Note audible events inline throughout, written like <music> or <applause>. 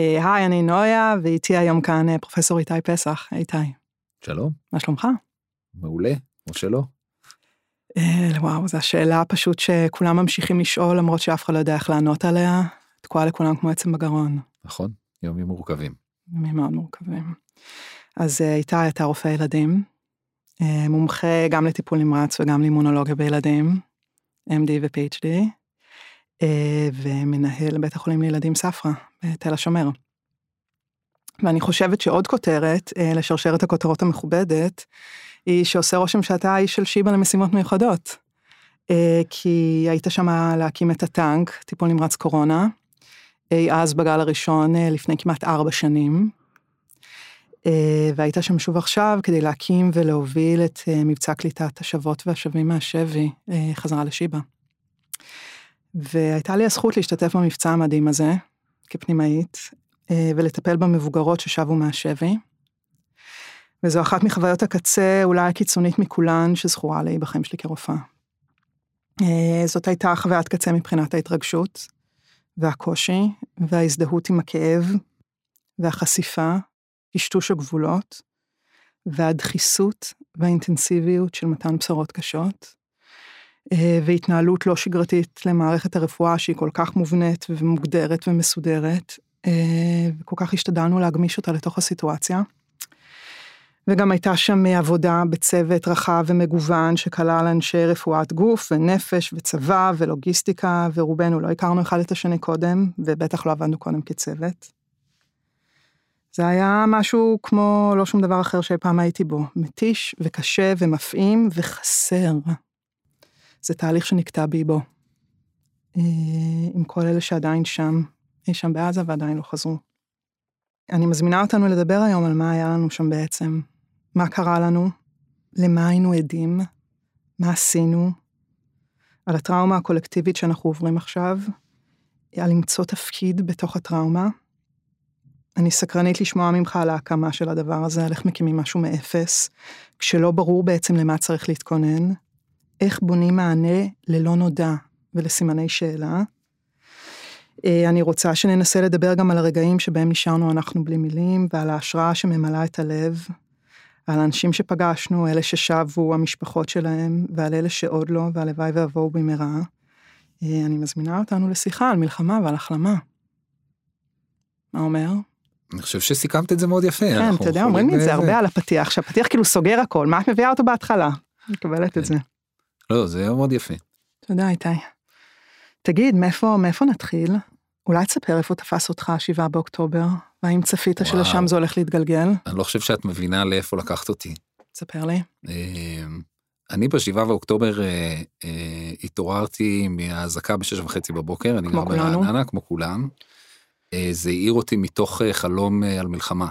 אה, היי, אני נויה, ואיתי היום כאן אה, פרופסור איתי פסח. איתי, שלום, מה שלומך? מעולה, או שלא. אה, וואו, זו השאלה פשוט שכולם ממשיכים לשאול, למרות שאף אחד לא יודע איך לענות עליה. תקועה לכולם כמו עצם בגרון. נכון? יומים מורכבים. ימים מאוד מורכבים. אז איתי, אתה רופא ילדים, מומחה גם לטיפול נמרץ וגם לאימונולוגיה בילדים, MD ו-PhD, ומנהל בית החולים לילדים ספרא בתל השומר. ואני חושבת שעוד כותרת אה, לשרשרת הכותרות המכובדת, היא שעושה רושם שאתה האיש של שיבא למשימות מיוחדות. אה, כי היית שם להקים את הטנק, טיפול נמרץ קורונה, אז בגל הראשון אה, לפני כמעט ארבע שנים. אה, והיית שם שוב עכשיו כדי להקים ולהוביל את אה, מבצע קליטת השבות והשבים מהשבי אה, חזרה לשיבא. והייתה לי הזכות להשתתף במבצע המדהים הזה, כפנימאית, אה, ולטפל במבוגרות ששבו מהשבי. וזו אחת מחוויות הקצה אולי הקיצונית מכולן שזכורה לי בחיים שלי כרופאה. אה, זאת הייתה חוויית קצה מבחינת ההתרגשות, והקושי, וההזדהות עם הכאב, והחשיפה, טשטוש הגבולות, והדחיסות והאינטנסיביות של מתן בשורות קשות, והתנהלות לא שגרתית למערכת הרפואה שהיא כל כך מובנית ומוגדרת ומסודרת, אה, וכל כך השתדלנו להגמיש אותה לתוך הסיטואציה. וגם הייתה שם עבודה בצוות רחב ומגוון שכלל אנשי רפואת גוף ונפש וצבא ולוגיסטיקה, ורובנו לא הכרנו אחד את השני קודם, ובטח לא עבדנו קודם כצוות. זה היה משהו כמו לא שום דבר אחר שאי פעם הייתי בו, מתיש וקשה ומפעים וחסר. זה תהליך שנקטע בי בו. אה, עם כל אלה שעדיין שם, אי שם בעזה ועדיין לא חזרו. אני מזמינה אותנו לדבר היום על מה היה לנו שם בעצם, מה קרה לנו, למה היינו עדים, מה עשינו, על הטראומה הקולקטיבית שאנחנו עוברים עכשיו, על למצוא תפקיד בתוך הטראומה. אני סקרנית לשמוע ממך על ההקמה של הדבר הזה, על איך מקימים משהו מאפס, כשלא ברור בעצם למה צריך להתכונן, איך בונים מענה ללא נודע ולסימני שאלה. אה, אני רוצה שננסה לדבר גם על הרגעים שבהם נשארנו אנחנו בלי מילים, ועל ההשראה שממלאה את הלב, על האנשים שפגשנו, אלה ששבו, המשפחות שלהם, ועל אלה שעוד לא, והלוואי ויבואו במהרה. אה, אני מזמינה אותנו לשיחה על מלחמה ועל החלמה. מה אומר? אני חושב שסיכמת את זה מאוד יפה. כן, אתה יודע, אומרים לי את זה הרבה על הפתיח, שהפתיח כאילו סוגר הכל, מה את מביאה אותו בהתחלה? אני מקבלת את זה. לא, זה מאוד יפה. תודה, איתי. תגיד, מאיפה, מאיפה נתחיל? אולי תספר איפה תפס אותך השבעה באוקטובר, והאם צפית וואו. שלשם זה הולך להתגלגל? אני לא חושב שאת מבינה לאיפה לקחת אותי. תספר לי. אה, אני בשבעה באוקטובר אה, אה, התעוררתי מהאזעקה בשש וחצי בבוקר, אני גר כולנו. ברעננה, כמו כולם. אה, זה העיר אותי מתוך אה, חלום אה, על מלחמה.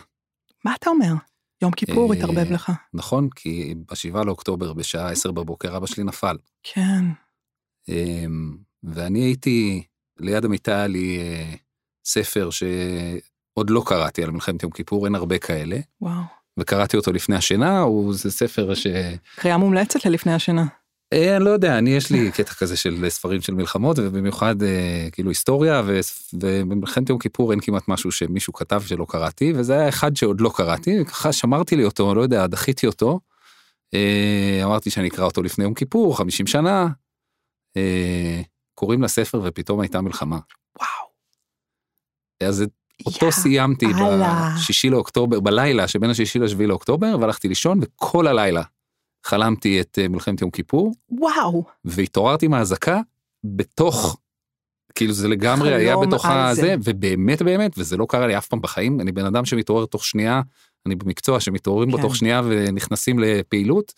מה אתה אומר? יום כיפור אה, התערבב לך. נכון, כי בשבעה לאוקטובר בשעה עשר בבוקר אבא שלי נפל. כן. אמ, ואני הייתי, ליד המיטה היה לי אה, ספר שעוד לא קראתי על מלחמת יום כיפור, אין הרבה כאלה, וואו. וקראתי אותו לפני השינה, הוא זה ספר ש... קריאה מומלצת ללפני השינה. אה, אני לא יודע, אני יש לי קטע כזה של ספרים של מלחמות, ובמיוחד אה, כאילו היסטוריה, ו- ובמלחמת יום כיפור אין כמעט משהו שמישהו כתב שלא קראתי, וזה היה אחד שעוד לא קראתי, וככה שמרתי לי אותו, לא יודע, דחיתי אותו. אה, אמרתי שאני אקרא אותו לפני יום כיפור, 50 שנה. אה, קוראים לספר ופתאום הייתה מלחמה. וואו. אז אותו יא סיימתי אללה. בשישי לאוקטובר, בלילה שבין השישי לשביעי לאוקטובר, והלכתי לישון, וכל הלילה חלמתי את אה, מלחמת יום כיפור, וואו. והתעוררתי מהאזעקה בתוך, כאילו זה לגמרי היה בתוך הזה, זה. ובאמת באמת, וזה לא קרה לי אף פעם בחיים, אני בן אדם שמתעורר תוך שנייה, אני במקצוע שמתעוררים בו כן. תוך שנייה ונכנסים לפעילות,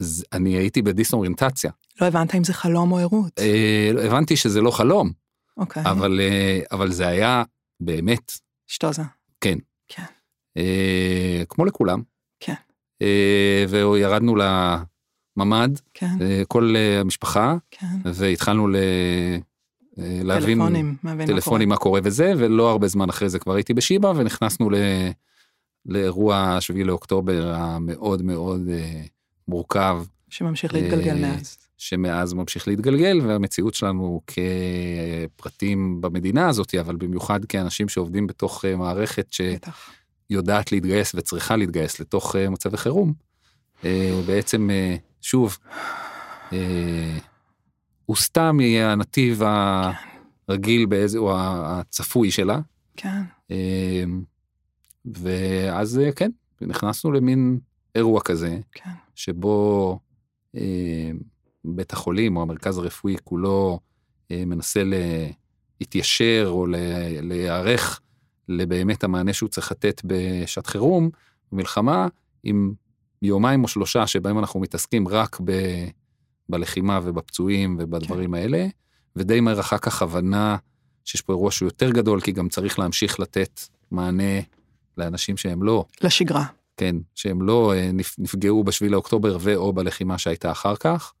אז אני הייתי בדיסאוריינטציה. לא הבנת אם זה חלום או ערות. אה, הבנתי שזה לא חלום, אוקיי. אבל, אה, אבל זה היה באמת, שטוזה. כן. כן. אה, כמו לכולם. כן. אה, וירדנו לממ"ד, כן. אה, כל אה, המשפחה, כן. והתחלנו ל... להבין טלפונים. להבין מה קורה. טלפונים מה קורה וזה, ולא הרבה זמן אחרי זה כבר הייתי בשיבא, ונכנסנו ל... לאירוע 7 לאוקטובר המאוד מאוד אה, מורכב, שממשיך להתגלגל אה, מאז. שמאז ממשיך להתגלגל, והמציאות שלנו כפרטים במדינה הזאת, אבל במיוחד כאנשים שעובדים בתוך מערכת בטח. שיודעת להתגייס וצריכה להתגייס לתוך אה, מצבי חירום, אה, בעצם, אה, שוב, אה, הוא סתם יהיה הנתיב הרגיל באיזה, או הצפוי שלה. כן. ואז כן, נכנסנו למין אירוע כזה, כן. שבו אה, בית החולים או המרכז הרפואי כולו אה, מנסה להתיישר או להיערך לבאמת המענה שהוא צריך לתת בשעת חירום, במלחמה, עם יומיים או שלושה שבהם אנחנו מתעסקים רק ב, בלחימה ובפצועים ובדברים כן. האלה, ודי מהר אחר כך הבנה שיש פה אירוע שהוא יותר גדול, כי גם צריך להמשיך לתת מענה לאנשים שהם לא לשגרה. כן, שהם לא אה, נפ- נפגעו בשביל לאוקטובר ואו בלחימה שהייתה אחר כך,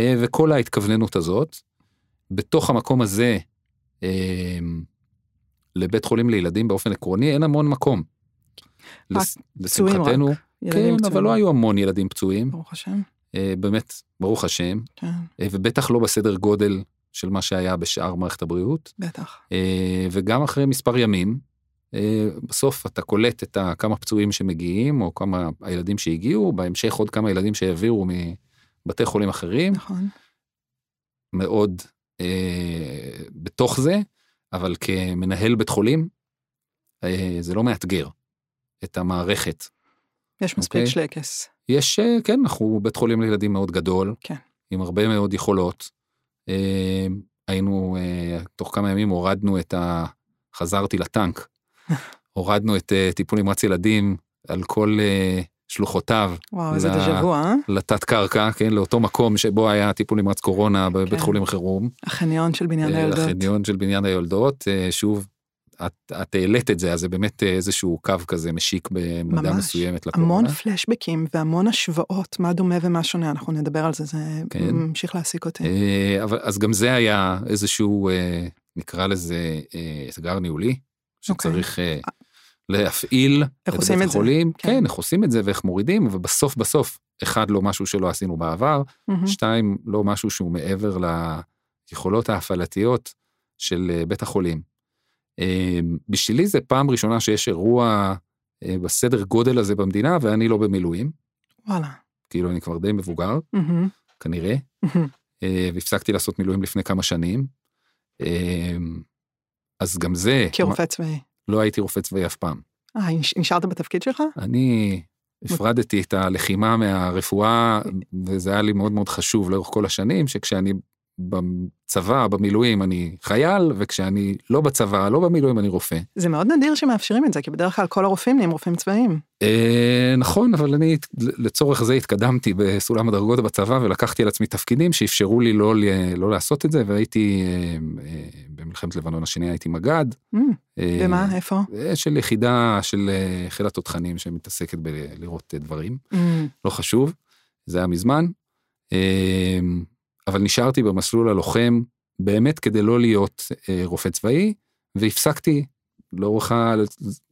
אה, וכל ההתכווננות הזאת. בתוך המקום הזה, אה, לבית חולים לילדים באופן עקרוני אין המון מקום. לס- פצועים רק. לשמחתנו, כן, אבל. לא היו המון ילדים פצועים, ברוך השם. אה, באמת, ברוך השם, כן, אה, ובטח לא בסדר גודל של מה שהיה בשאר מערכת הבריאות. בטח. אה, וגם אחרי מספר ימים, בסוף אתה קולט את כמה פצועים שמגיעים, או כמה הילדים שהגיעו, בהמשך עוד כמה ילדים שהעבירו מבתי חולים אחרים, נכון. מאוד אה, בתוך זה, אבל כמנהל בית חולים, אה, זה לא מאתגר את המערכת. יש מספיק אוקיי. שלקס. יש, אה, כן, אנחנו בית חולים לילדים מאוד גדול, כן. עם הרבה מאוד יכולות. אה, היינו, תוך כמה ימים הורדנו את ה... חזרתי לטנק. <laughs> הורדנו את טיפול נמרץ ילדים על כל שלוחותיו וואו, איזה דז'ה וו, אה? לתת קרקע, כן, לאותו מקום שבו היה טיפול נמרץ קורונה בבית כן. חולים חירום. החניון של בניין אה, הילדות. החניון של בניין היולדות, אה, שוב, את, את העלית את זה, אז זה באמת אה, איזשהו קו כזה משיק במידה ממש. מסוימת לקורונה. המון פלשבקים והמון השוואות, מה דומה ומה שונה, אנחנו נדבר על זה, זה כן. ממשיך להעסיק אותי. אבל אז גם זה היה איזשהו, נקרא לזה אתגר ניהולי, שצריך אה, להפעיל את בית את? החולים, כן. כן, איך עושים את זה ואיך מורידים, ובסוף בסוף, אחד, לא משהו שלא עשינו בעבר, מהמם. שתיים, לא משהו שהוא מעבר ליכולות ההפעלתיות של אה, בית החולים. אה, בשבילי זה פעם ראשונה שיש אירוע אה, בסדר גודל הזה במדינה, ואני לא במילואים, וואלה. כאילו אני כבר די מבוגר, מהמם. כנראה. אה, והפסקתי לעשות מילואים לפני כמה שנים. אז גם זה, כרופא צבאי. לא הייתי רופא צבאי אף פעם. אה, נש- נשארת בתפקיד שלך? אני הפרדתי את הלחימה מהרפואה, וזה היה לי מאוד מאוד חשוב לאורך כל השנים, שכשאני בצבא, במילואים, אני חייל, וכשאני לא בצבא, לא במילואים, אני רופא. זה מאוד נדיר שמאפשרים את זה, כי בדרך כלל כל הרופאים נהיים רופאים צבאיים. אה, נכון, אבל אני לצורך זה התקדמתי בסולם הדרגות בצבא, ולקחתי על עצמי תפקידים שאפשרו לי לא, לא לעשות את זה, והייתי אה, אה, במלחמת לבנון השנייה הייתי מג"ד. Mm, אה, ומה, איפה? אה, של יחידה של אה, חיל התותחנים שמתעסקת בלראות אה, דברים. Mm, לא חשוב, זה היה מזמן. אה, אבל נשארתי במסלול הלוחם באמת כדי לא להיות אה, רופא צבאי, והפסקתי לאורך, ה-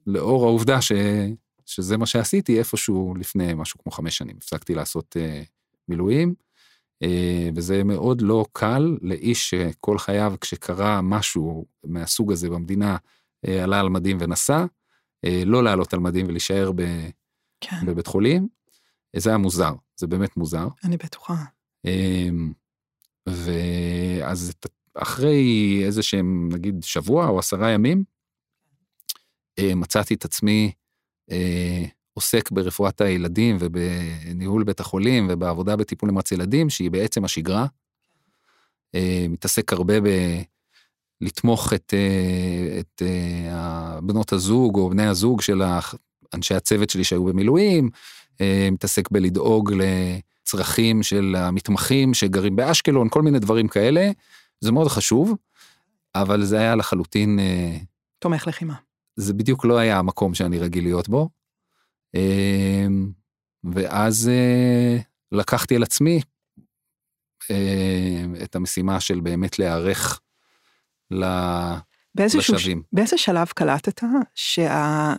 לאור העובדה ש, שזה מה שעשיתי איפשהו לפני משהו כמו חמש שנים. הפסקתי לעשות אה, מילואים, אה, וזה מאוד לא קל לאיש שכל חייו כשקרה משהו מהסוג הזה במדינה, אה, עלה על מדים ונסע, אה, לא לעלות על מדים ולהישאר ב, כן, בבית חולים. זה היה מוזר, זה באמת מוזר. אני בטוחה. אמ, ואז אחרי איזה שהם נגיד שבוע או עשרה ימים, אה, מצאתי את עצמי אה, עוסק ברפואת הילדים ובניהול בית החולים ובעבודה בטיפול נמרץ ילדים, שהיא בעצם השגרה. אה, מתעסק הרבה ב... לתמוך את, את בנות הזוג או בני הזוג של אנשי הצוות שלי שהיו במילואים, מתעסק בלדאוג לצרכים של המתמחים שגרים באשקלון, כל מיני דברים כאלה. זה מאוד חשוב, אבל זה היה לחלוטין, אה, תומך לחימה. זה בדיוק לא היה המקום שאני רגיל להיות בו. אה, ואז אה, לקחתי על עצמי את המשימה של באמת להיערך ל- באיזשהו, ש... לשבים. באיזה שלב קלטת שה...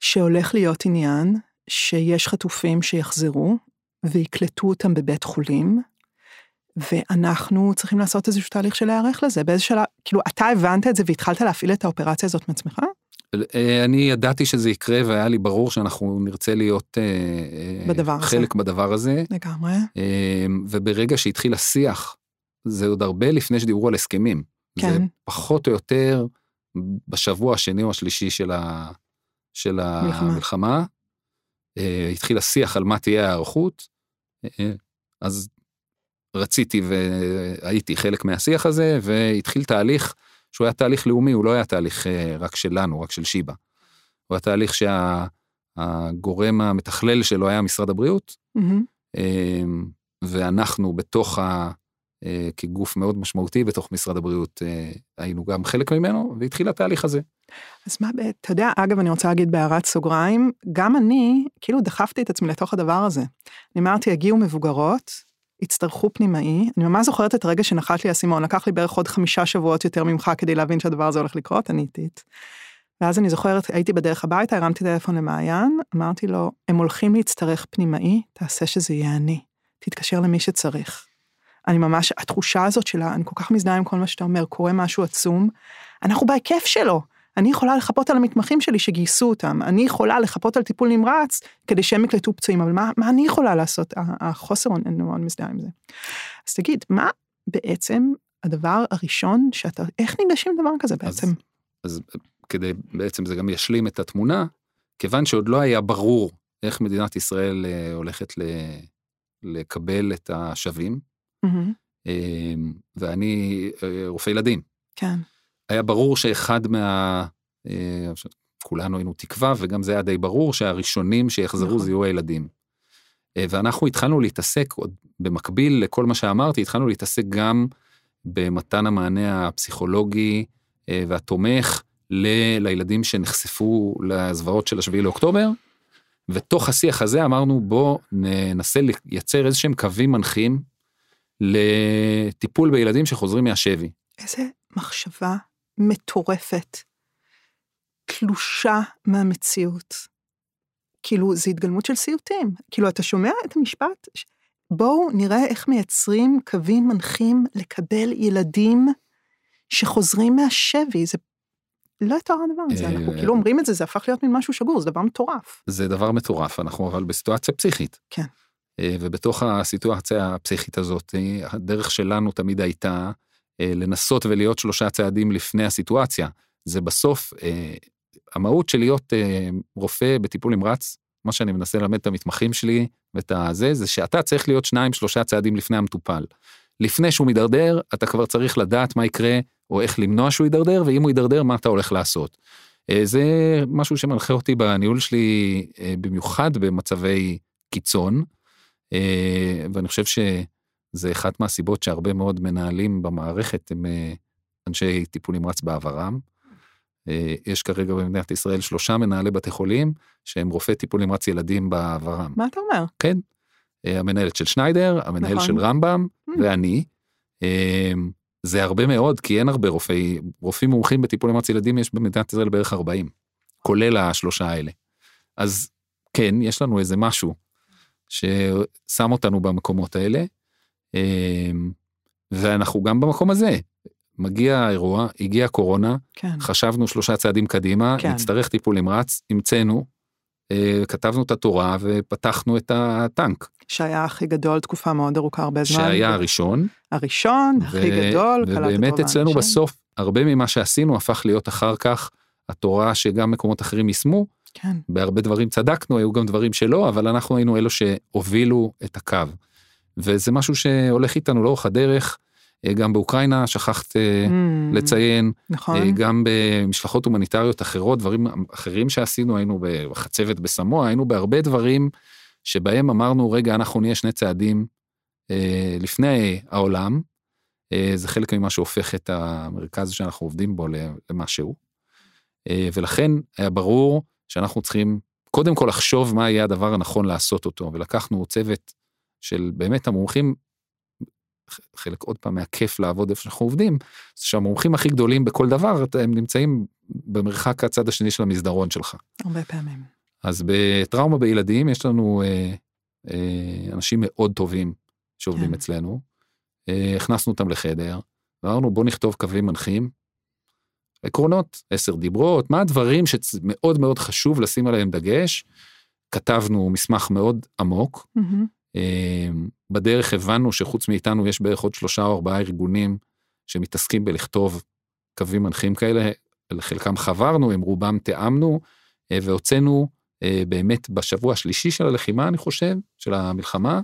שהולך להיות עניין שיש חטופים שיחזרו ויקלטו אותם בבית חולים, ואנחנו צריכים לעשות איזשהו תהליך של להיערך לזה, באיזה שלב, כאילו, אתה הבנת את זה והתחלת להפעיל את האופרציה הזאת מעצמך? אה, אני ידעתי שזה יקרה והיה לי ברור שאנחנו נרצה להיות אה, בדבר חלק הזה. בדבר הזה. לגמרי. אה, וברגע שהתחיל השיח, זה עוד הרבה לפני שדיברו על הסכמים. כן. זה פחות או יותר בשבוע השני או השלישי של, ה, של מלחמה. המלחמה, אה, התחיל השיח על מה תהיה ההיערכות, אה, אז רציתי והייתי חלק מהשיח הזה, והתחיל תהליך שהוא היה תהליך לאומי, הוא לא היה תהליך אה, רק שלנו, רק של שיבא. הוא היה תהליך שהגורם המתכלל שלו היה משרד הבריאות. אמ, ואנחנו בתוך ה... אה, כגוף מאוד משמעותי בתוך משרד הבריאות אה, היינו גם חלק ממנו והתחיל התהליך הזה. אז מה, אתה יודע, אגב, אני רוצה להגיד בהערת סוגריים, גם אני, כאילו דחפתי את עצמי לתוך הדבר הזה. אני אמרתי, הגיעו מבוגרות, יצטרכו פנימאי, אני ממש זוכרת את הרגע שנחת לי האסימון, לקח לי בערך עוד חמישה שבועות יותר ממך כדי להבין שהדבר הזה הולך לקרות, אני איטית. ואז אני זוכרת, הייתי בדרך הביתה, הרמתי טלפון למעיין, אמרתי לו, הם הולכים להצטרך פנימאי, תעשה שזה יהיה אני. תתקשר למי שצריך. אני ממש, התחושה הזאת שלה, אני כל כך מזדהה עם כל מה שאתה אומר, קורה משהו עצום, אנחנו בהיקף שלו. אני יכולה לחפות על המתמחים שלי שגייסו אותם, אני יכולה לחפות על טיפול נמרץ כדי שהם יקלטו פצועים, אבל מה, מה אני יכולה לעשות? החוסר, אני מאוד מזדהה עם זה. אז תגיד, מה בעצם הדבר הראשון שאתה, איך ניגשים לדבר כזה בעצם? אז כדי בעצם זה גם ישלים את התמונה, כיוון שעוד לא היה ברור איך מדינת ישראל אה, הולכת ל... לקבל את השבים, מהמם, אה, ואני אה, רופא ילדים. כן, היה ברור שאחד מה... אה, כולנו היינו תקווה, וגם זה היה די ברור שהראשונים שיחזרו נכון. זה יהיו הילדים. אה, ואנחנו התחלנו להתעסק, עוד במקביל לכל מה שאמרתי, התחלנו להתעסק גם במתן המענה הפסיכולוגי אה, והתומך ל- לילדים שנחשפו לזוועות של השביעי לאוקטובר. ותוך השיח הזה אמרנו בוא ננסה לייצר איזה שהם קווים מנחים לטיפול בילדים שחוזרים מהשבי. איזה מחשבה מטורפת, תלושה מהמציאות. כאילו, זו התגלמות של סיוטים. כאילו, אתה שומע את המשפט? בואו נראה איך מייצרים קווים מנחים לקבל ילדים שחוזרים מהשבי. זה לא יתואר הדבר הזה, אה, אנחנו כאילו אומרים את זה, זה הפך להיות מין משהו שגור, זה דבר מטורף. זה דבר מטורף, אנחנו אבל בסיטואציה פסיכית. כן. אה, ובתוך הסיטואציה הפסיכית הזאת, הדרך שלנו תמיד הייתה לנסות ולהיות שלושה צעדים לפני הסיטואציה. זה בסוף, אה, המהות של להיות אה, רופא בטיפול נמרץ, מה שאני מנסה ללמד את המתמחים שלי ואת הזה, זה שאתה צריך להיות שניים, שלושה צעדים לפני המטופל. לפני שהוא מידרדר, אתה כבר צריך לדעת מה יקרה, או איך למנוע שהוא יידרדר, ואם הוא יידרדר, מה אתה הולך לעשות. אה, זה משהו שמנחה אותי בניהול שלי, אה, במיוחד במצבי קיצון, אה, ואני חושב שזה אחת מהסיבות שהרבה מאוד מנהלים במערכת הם אה, אנשי טיפול נמרץ בעברם. אה, יש כרגע במדינת ישראל שלושה מנהלי בתי חולים שהם רופאי טיפול נמרץ ילדים בעברם. מה אתה אומר? כן. אה, המנהלת של שניידר, המנהל נכון. של רמב"ם Mm. ואני. זה הרבה מאוד כי אין הרבה רופאי, רופאים מומחים בטיפול נמרץ ילדים יש במדינת ישראל בערך 40, כולל השלושה האלה. אז כן, יש לנו איזה משהו ששם אותנו במקומות האלה, ואנחנו גם במקום הזה. מגיע האירוע, הגיעה הקורונה, כן. חשבנו שלושה צעדים קדימה, כן. נצטרך טיפול נמרץ, המצאנו, אה, כתבנו את התורה ופתחנו את הטנק, שהיה הכי גדול תקופה מאוד ארוכה, הרבה זמן. שהיה הראשון. הראשון, הכי ו- גדול, קלט את ובאמת אצלנו. בסוף, הרבה ממה שעשינו הפך להיות אחר כך התורה שגם מקומות אחרים יישמו, כן, בהרבה דברים צדקנו, היו גם דברים שלא, אבל אנחנו היינו אלו שהובילו את הקו. וזה משהו שהולך איתנו לאורך הדרך, אה, גם באוקראינה, שכחת אה, Mm, לציין, נכון, אה, גם במשלחות הומניטריות אחרות, דברים אחרים שעשינו, היינו בחצבת בסמוע, היינו בהרבה דברים שבהם אמרנו, רגע, אנחנו נהיה שני צעדים לפני העולם. זה חלק ממה שהופך את המרכז שאנחנו עובדים בו למשהו. אה, ולכן היה ברור שאנחנו צריכים קודם כל לחשוב מה יהיה הדבר הנכון לעשות אותו, ולקחנו צוות של באמת המומחים, חלק עוד פעם מהכיף לעבוד איפה שאנחנו עובדים, זה שהמומחים הכי גדולים בכל דבר, הם נמצאים במרחק הצד השני של המסדרון שלך. הרבה פעמים. אז בטראומה בילדים יש לנו אה, אה, אנשים מאוד טובים שעובדים כן. אצלנו. אה, הכנסנו אותם לחדר, ואמרנו בוא נכתוב קווים מנחים, עקרונות, עשר דיברות, מה הדברים שמאוד מאוד חשוב לשים עליהם דגש. כתבנו מסמך מאוד עמוק. Mm-hmm. בדרך הבנו שחוץ מאיתנו יש בערך עוד שלושה או ארבעה ארגונים שמתעסקים בלכתוב קווים מנחים כאלה, לחלקם חברנו, עם רובם תיאמנו, אה, והוצאנו אה, באמת בשבוע השלישי של הלחימה, אני חושב, של המלחמה,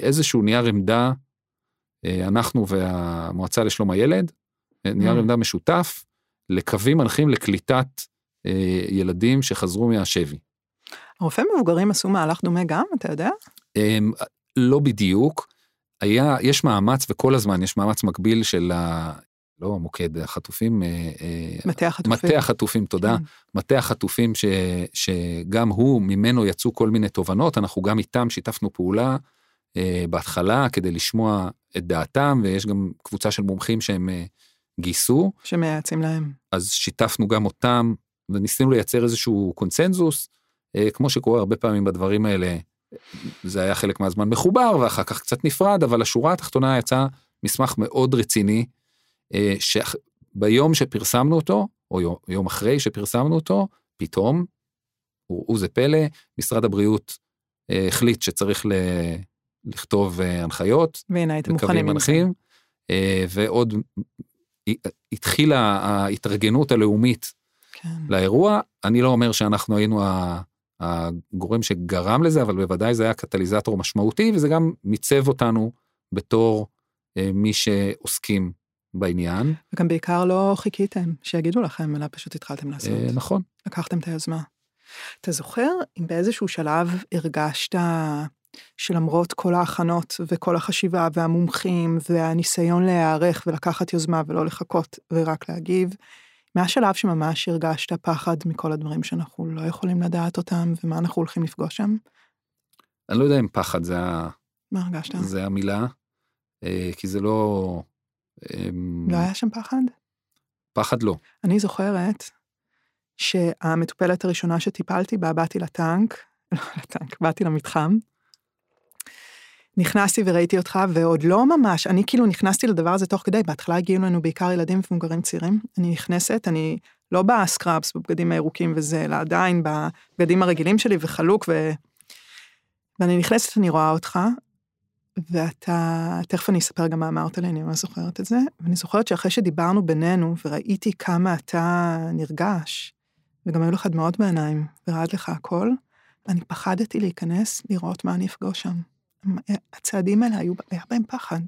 איזשהו נייר עמדה, אנחנו והמועצה לשלום הילד, נייר mm. עמדה משותף לקווים מנחים לקליטת אה, ילדים שחזרו מהשבי. הרופא מבוגרים עשו מהלך דומה גם, אתה יודע? אה, לא בדיוק. היה, יש מאמץ וכל הזמן יש מאמץ מקביל של ה... לא המוקד, החטופים. אה, אה, מטה החטופים. מטה החטופים, תודה. כן. מטה החטופים ש, שגם הוא, ממנו יצאו כל מיני תובנות, אנחנו גם איתם שיתפנו פעולה אה, בהתחלה כדי לשמוע את דעתם, ויש גם קבוצה של מומחים שהם אה, גייסו. שמייעצים להם. אז שיתפנו גם אותם וניסינו לייצר איזשהו קונצנזוס, כמו שקורה הרבה פעמים בדברים האלה, זה היה חלק מהזמן מחובר ואחר כך קצת נפרד, אבל השורה התחתונה יצא מסמך מאוד רציני, אה, שביום שפרסמנו אותו, או יום, יום אחרי שפרסמנו אותו, פתאום, וראו זה פלא, משרד הבריאות אה, החליט שצריך ל... לכתוב הנחיות, והנה הייתם מוכנים זה. ועוד התחילה ההתארגנות הלאומית כן. לאירוע. אני לא אומר שאנחנו היינו הגורם שגרם לזה, אבל בוודאי זה היה קטליזטור משמעותי, וזה גם מיצב אותנו בתור אה, מי שעוסקים בעניין. וגם בעיקר לא חיכיתם שיגידו לכם, אלא פשוט התחלתם לעשות. אה, נכון. לקחתם את היוזמה. אתה זוכר אם באיזשהו שלב הרגשת שלמרות כל ההכנות וכל החשיבה והמומחים והניסיון להיערך ולקחת יוזמה ולא לחכות ורק להגיב, מהשלב שממש הרגשת פחד מכל הדברים שאנחנו לא יכולים לדעת אותם ומה אנחנו הולכים לפגוש שם? אני לא יודע אם פחד זה, ה... מה הרגשת? זה המילה, אה, כי זה לא... אמ, לא היה שם פחד? פחד לא. אני זוכרת שהמטופלת הראשונה שטיפלתי בה, באתי לטנק, <laughs> לא לטנק, באתי למתחם, נכנסתי וראיתי אותך, ועוד לא ממש, אני כאילו נכנסתי לדבר הזה תוך כדי, בהתחלה הגיעו לנו בעיקר ילדים ומבוגרים צעירים. אני נכנסת, אני לא בסקראבס, בבגדים הירוקים וזה, אלא עדיין בבגדים הרגילים שלי וחלוק, ו... ואני נכנסת, אני רואה אותך, ואתה, תכף אני אספר גם מה אמרת לי, אני ממש זוכרת את זה, ואני זוכרת שאחרי שדיברנו בינינו, וראיתי כמה אתה נרגש, וגם היו לך דמעות בעיניים, ורעד לך הכל, אני פחדתי להיכנס, לראות מה אני אפגוש שם. הצעדים האלה היו, היה בהם פחד.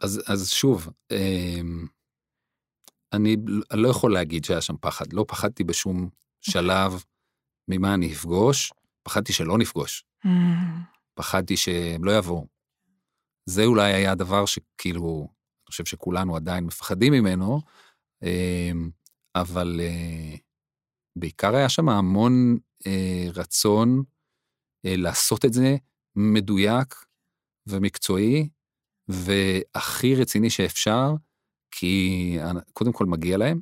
אז, אז שוב, אמ, אני לא יכול להגיד שהיה שם פחד, לא פחדתי בשום שלב ממה אני אפגוש, פחדתי שלא נפגוש. Mm. פחדתי שהם לא יבואו. זה אולי היה הדבר שכאילו, אני חושב שכולנו עדיין מפחדים ממנו, אמ, אבל אה, בעיקר היה שם המון אה, רצון אה, לעשות את זה מדויק ומקצועי, והכי רציני שאפשר, כי קודם כל מגיע להם.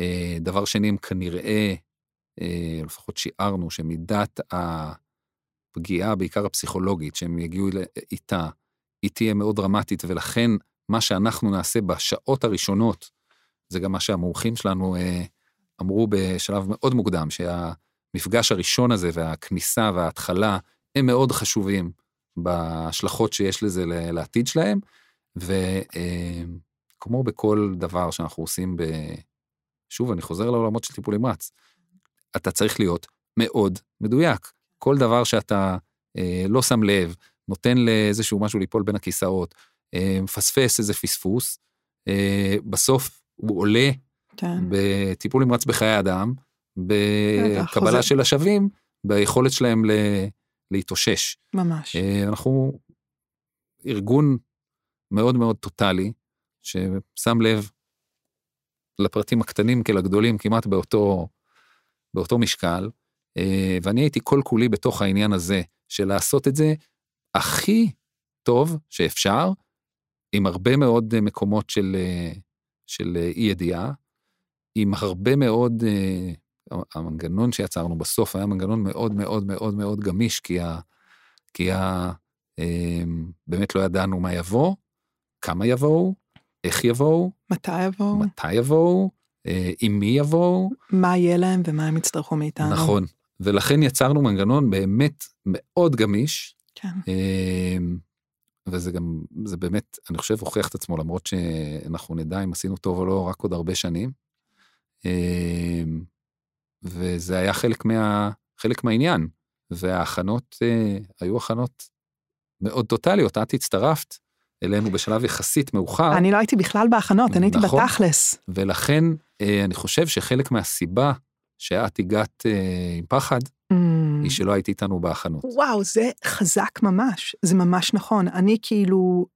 אה, דבר שני, הם כנראה, אה, לפחות שיערנו, שמידת הפגיעה, בעיקר הפסיכולוגית, שהם יגיעו איתה, היא תהיה מאוד דרמטית, ולכן מה שאנחנו נעשה בשעות הראשונות, זה גם מה שהמומחים שלנו אה, אמרו בשלב מאוד מוקדם, שהמפגש הראשון הזה והכניסה וההתחלה הם מאוד חשובים בהשלכות שיש לזה לעתיד שלהם, וכמו אה, בכל דבר שאנחנו עושים ב... שוב, אני חוזר לעולמות של טיפול נמרץ, אתה צריך להיות מאוד מדויק. כל דבר שאתה אה, לא שם לב, נותן לאיזשהו משהו ליפול בין הכיסאות, אה, מפספס איזה פספוס, אה, בסוף הוא עולה כן. בטיפול נמרץ בחיי אדם, בקבלה של השווים, ביכולת שלהם ל... להתאושש. ממש. אה, אנחנו ארגון מאוד מאוד טוטאלי, ששם לב לפרטים הקטנים כלגדולים כמעט באותו, באותו משקל, אה, ואני הייתי כל כולי בתוך העניין הזה של לעשות את זה הכי טוב שאפשר, עם הרבה מאוד מקומות של, אה, של אי ידיעה, עם הרבה מאוד המנגנון שיצרנו בסוף היה מנגנון מאוד מאוד מאוד מאוד גמיש, כי, ה, כי אמ, באמת לא ידענו מה יבוא, כמה יבואו, איך יבואו, מתי יבואו? מתי יבואו, אה, עם מי יבואו. מה יהיה להם ומה הם יצטרכו מאיתנו. נכון. ולכן יצרנו מנגנון באמת מאוד גמיש, כן. אמ, וזה גם, זה באמת, אני חושב, הוכיח את עצמו, למרות שאנחנו נדע אם עשינו טוב או לא רק עוד הרבה שנים. וזה היה חלק, מה, חלק מהעניין. וההכנות אה, היו הכנות מאוד טוטאליות, את הצטרפת אלינו בשלב יחסית מאוחר. אני לא הייתי בכלל בהכנות, אני הייתי נכון. בתכלס. ולכן אה, אני חושב שחלק מהסיבה שאת הגעת אה, עם פחד, Mm. היא שלא היית איתנו בהכנות. וואו, זה חזק ממש, זה ממש נכון. אני כאילו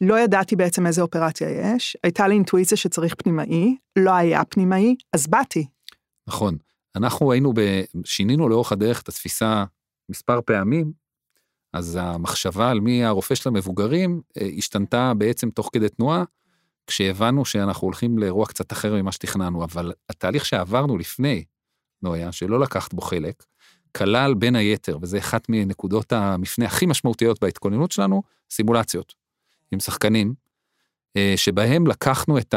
לא ידעתי בעצם איזה אופרציה יש, הייתה לי אינטואיציה שצריך פנימאי, לא היה פנימאי, אז באתי. נכון. אנחנו היינו, ב... שינינו לאורך הדרך את התפיסה מספר פעמים, אז המחשבה על מי הרופא של המבוגרים אה, השתנתה בעצם תוך כדי תנועה, כשהבנו שאנחנו הולכים לאירוע קצת אחר ממה שתכננו, אבל התהליך שעברנו לפני, נויה, שלא לקחת בו חלק, כלל בין היתר, וזה אחת מנקודות המפנה הכי משמעותיות בהתכוננות שלנו, סימולציות עם שחקנים, אה, שבהם לקחנו את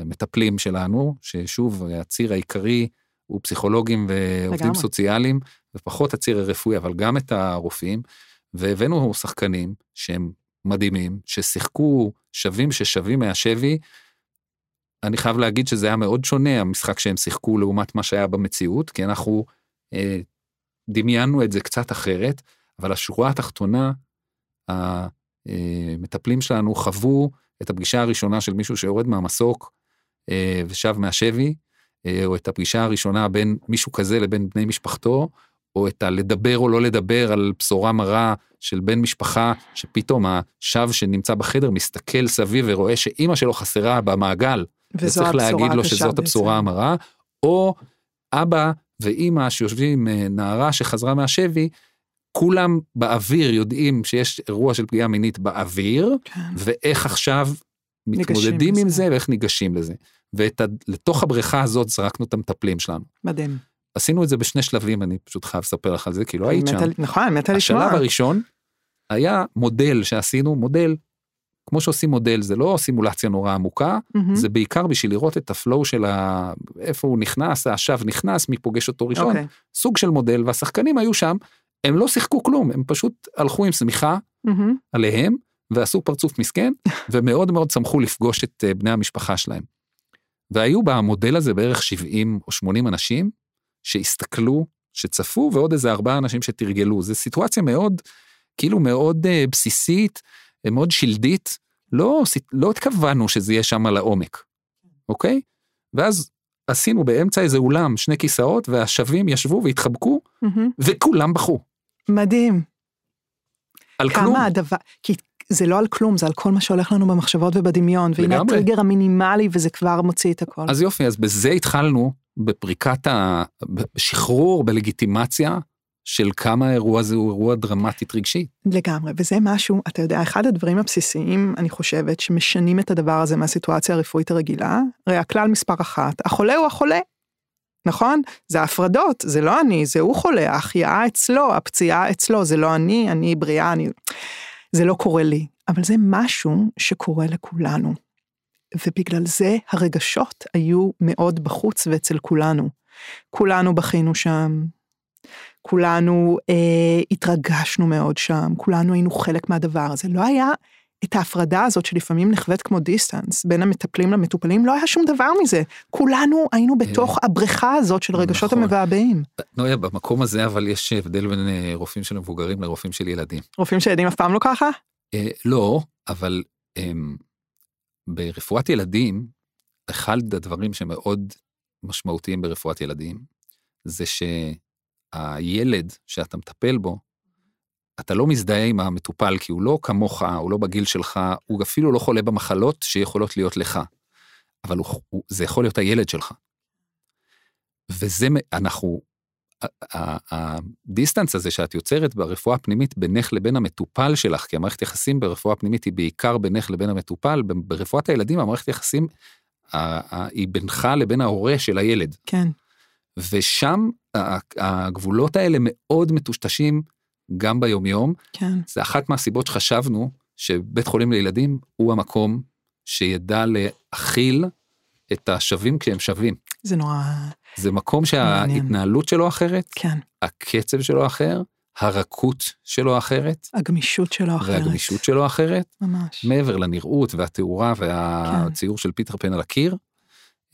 המטפלים שלנו, ששוב, הציר העיקרי הוא פסיכולוגים ועובדים לגמרי. סוציאליים, ופחות הציר הרפואי, אבל גם את הרופאים, והבאנו שחקנים שהם מדהימים, ששיחקו שווים ששווים מהשבי. אני חייב להגיד שזה היה מאוד שונה, המשחק שהם שיחקו לעומת מה שהיה במציאות, כי אנחנו אה, דמיינו את זה קצת אחרת, אבל השורה התחתונה, המטפלים שלנו חוו את הפגישה הראשונה של מישהו שיורד מהמסוק אה, ושב מהשבי, אה, או את הפגישה הראשונה בין מישהו כזה לבין בני משפחתו, או את הלדבר או לא לדבר על בשורה מרה של בן משפחה, שפתאום השב שנמצא בחדר מסתכל סביב ורואה שאימא שלו חסרה במעגל, וצריך להגיד לו שזאת הבשורה. המרה, או אבא ואימא שיושבים עם אה, נערה שחזרה מהשבי, כולם באוויר יודעים שיש אירוע של פגיעה מינית באוויר, כן. ואיך עכשיו מתמודדים עם. זה ואיך ניגשים לזה. ולתוך הבריכה הזאת זרקנו את המטפלים שלנו. מדהים. עשינו את זה בשני שלבים, אני פשוט חייב לספר לך על זה, כי לא היית שם. מתה- נכון, מתה לשמוע. השלב הראשון היה מודל שעשינו, מודל, כמו שעושים מודל, זה לא סימולציה נורא עמוקה, מהמם. זה בעיקר בשביל לראות את הפלואו של ה... איפה הוא נכנס, השב נכנס, מי פוגש אותו ראשון, אוקיי. סוג של מודל, והשחקנים היו שם, הם לא שיחקו כלום, הם פשוט הלכו עם שמיכה מהמם. עליהם, ועשו פרצוף מסכן, <laughs> ומאוד מאוד שמחו לפגוש את אה, בני המשפחה שלהם. והיו במודל הזה בערך 70 או 80 אנשים שהסתכלו, שצפו, ועוד איזה ארבעה אנשים שתרגלו. זו סיטואציה מאוד, כאילו מאוד אה, בסיסית, אה, מאוד שלדית, לא, לא התכוונו שזה יהיה שם לעומק, אוקיי? ואז עשינו באמצע איזה אולם שני כיסאות, והשבים ישבו והתחבקו, מהמם. וכולם בכו. מדהים. על כלום. כמה הדבר, כי זה לא על כלום, זה על כל מה שהולך לנו במחשבות ובדמיון, והנה. הטריגר המינימלי וזה כבר מוציא את הכל. אז יופי, אז בזה התחלנו, בפריקת ה... בשחרור, בלגיטימציה של כמה האירוע הזה הוא אירוע דרמטית רגשי. לגמרי, וזה משהו, אתה יודע, אחד הדברים הבסיסיים, אני חושבת, שמשנים את הדבר הזה מהסיטואציה הרפואית הרגילה, הרי הכלל מספר אחת, החולה הוא החולה. נכון? זה ההפרדות, זה לא אני, זה הוא חולה, ההחייאה אצלו, הפציעה אצלו, זה לא אני, אני בריאה, אני... זה לא קורה לי. אבל זה משהו שקורה לכולנו. ובגלל זה הרגשות היו מאוד בחוץ ואצל כולנו. כולנו בכינו שם, כולנו אה, התרגשנו מאוד שם, כולנו היינו חלק מהדבר הזה. לא היה את ההפרדה הזאת שלפעמים נחווית כמו דיסטנס בין המטפלים למטופלים, לא היה שום דבר מזה. כולנו היינו בתוך הבריכה הזאת של רגשות נכון. המבעבעים. נויה, במקום הזה אבל יש הבדל בין אה, רופאים של מבוגרים לרופאים של ילדים. רופאים שילדים אף פעם לא ככה? אה, לא, אבל אה, ברפואת ילדים, אחד הדברים שמאוד משמעותיים ברפואת ילדים, זה שהילד שאתה מטפל בו, אתה לא מזדהה עם המטופל כי הוא לא כמוך, הוא לא בגיל שלך, הוא אפילו לא חולה במחלות שיכולות להיות לך, אבל הוא, הוא, זה יכול להיות הילד שלך. וזה, אנחנו, הדיסטנס הזה שאת יוצרת ברפואה הפנימית בינך לבין המטופל שלך, כי המערכת יחסים ברפואה פנימית היא בעיקר בינך לבין המטופל, ברפואת הילדים המערכת יחסים היא בינך לבין ההורה של הילד. כן. ושם הגבולות האלה מאוד מטושטשים גם ביומיום. כן. זה אחת מהסיבות שחשבנו שבית חולים לילדים הוא המקום שידע להכיל את השווים כשהם שווים. זה נורא... זה מקום. שההתנהלות שלו אחרת, כן. הקצב שלו אחר, הרכות שלו אחרת, הגמישות שלו אחרת. והגמישות שלו אחרת, ממש. מעבר לנראות והתאורה והציור של פיטר פן על הקיר.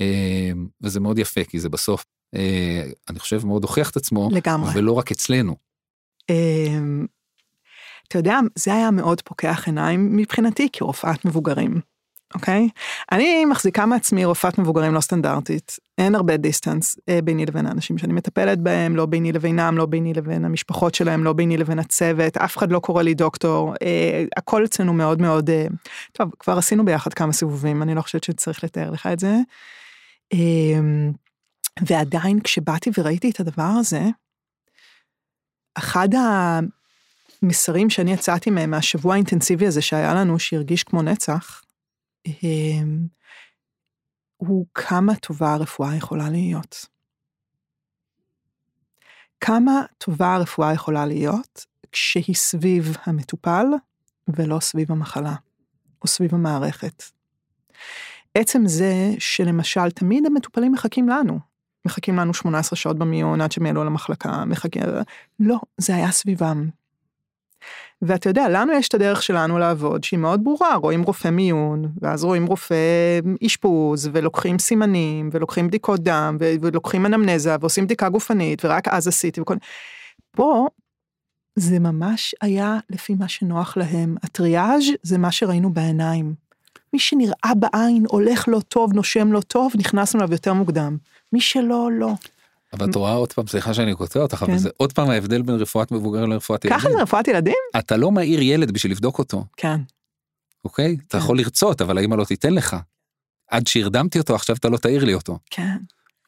אה, וזה מאוד יפה, כי זה בסוף, אה, אני חושב, מאוד הוכיח את עצמו, לגמרי. ולא רק אצלנו. אמ, אתה יודע, זה היה מאוד פוקח עיניים מבחינתי כרופאת מבוגרים, אוקיי? אני מחזיקה מעצמי רופאת מבוגרים לא סטנדרטית, אין הרבה דיסטנס אה, ביני לבין האנשים שאני מטפלת בהם, לא ביני לבינם, לא ביני לבין המשפחות שלהם, לא ביני לבין הצוות, אף אחד לא קורא לי דוקטור, אה, הכל אצלנו מאוד מאוד, אה, טוב, כבר עשינו ביחד כמה סיבובים, אני לא חושבת שצריך לתאר לך את זה. אה, ועדיין כשבאתי וראיתי את הדבר הזה, אחד המסרים שאני יצאתי מהם מהשבוע האינטנסיבי הזה שהיה לנו, שהרגיש כמו נצח, הוא כמה טובה הרפואה יכולה להיות. כמה טובה הרפואה יכולה להיות כשהיא סביב המטופל ולא סביב המחלה, או סביב המערכת. עצם זה שלמשל תמיד המטופלים מחכים לנו, מחכים לנו 18 שעות במיון עד שהם יעלו למחלקה, מחכים, לא, זה היה סביבם. ואתה יודע, לנו יש את הדרך שלנו לעבוד שהיא מאוד ברורה, רואים רופא מיון, ואז רואים רופא אשפוז, ולוקחים סימנים, ולוקחים בדיקות דם, ולוקחים אנמנזה, ועושים בדיקה גופנית, ורק אז עשיתי וכל... פה זה ממש היה לפי מה שנוח להם. הטריאז' זה מה שראינו בעיניים. מי שנראה בעין, הולך לא טוב, נושם לא טוב, נכנסנו אליו יותר מוקדם. מי שלא, לא. אבל את רואה עוד פעם, סליחה שאני קוטע אותך, אבל כן. זה עוד פעם ההבדל בין רפואת מבוגרים לרפואת ילדים. ככה זה רפואת ילדים? אתה לא מעיר ילד בשביל לבדוק אותו, כן. אוקיי? אתה כן. יכול לרצות, אבל האמא לא תיתן לך. עד שהרדמתי אותו, עכשיו אתה לא תעיר לי אותו, כן.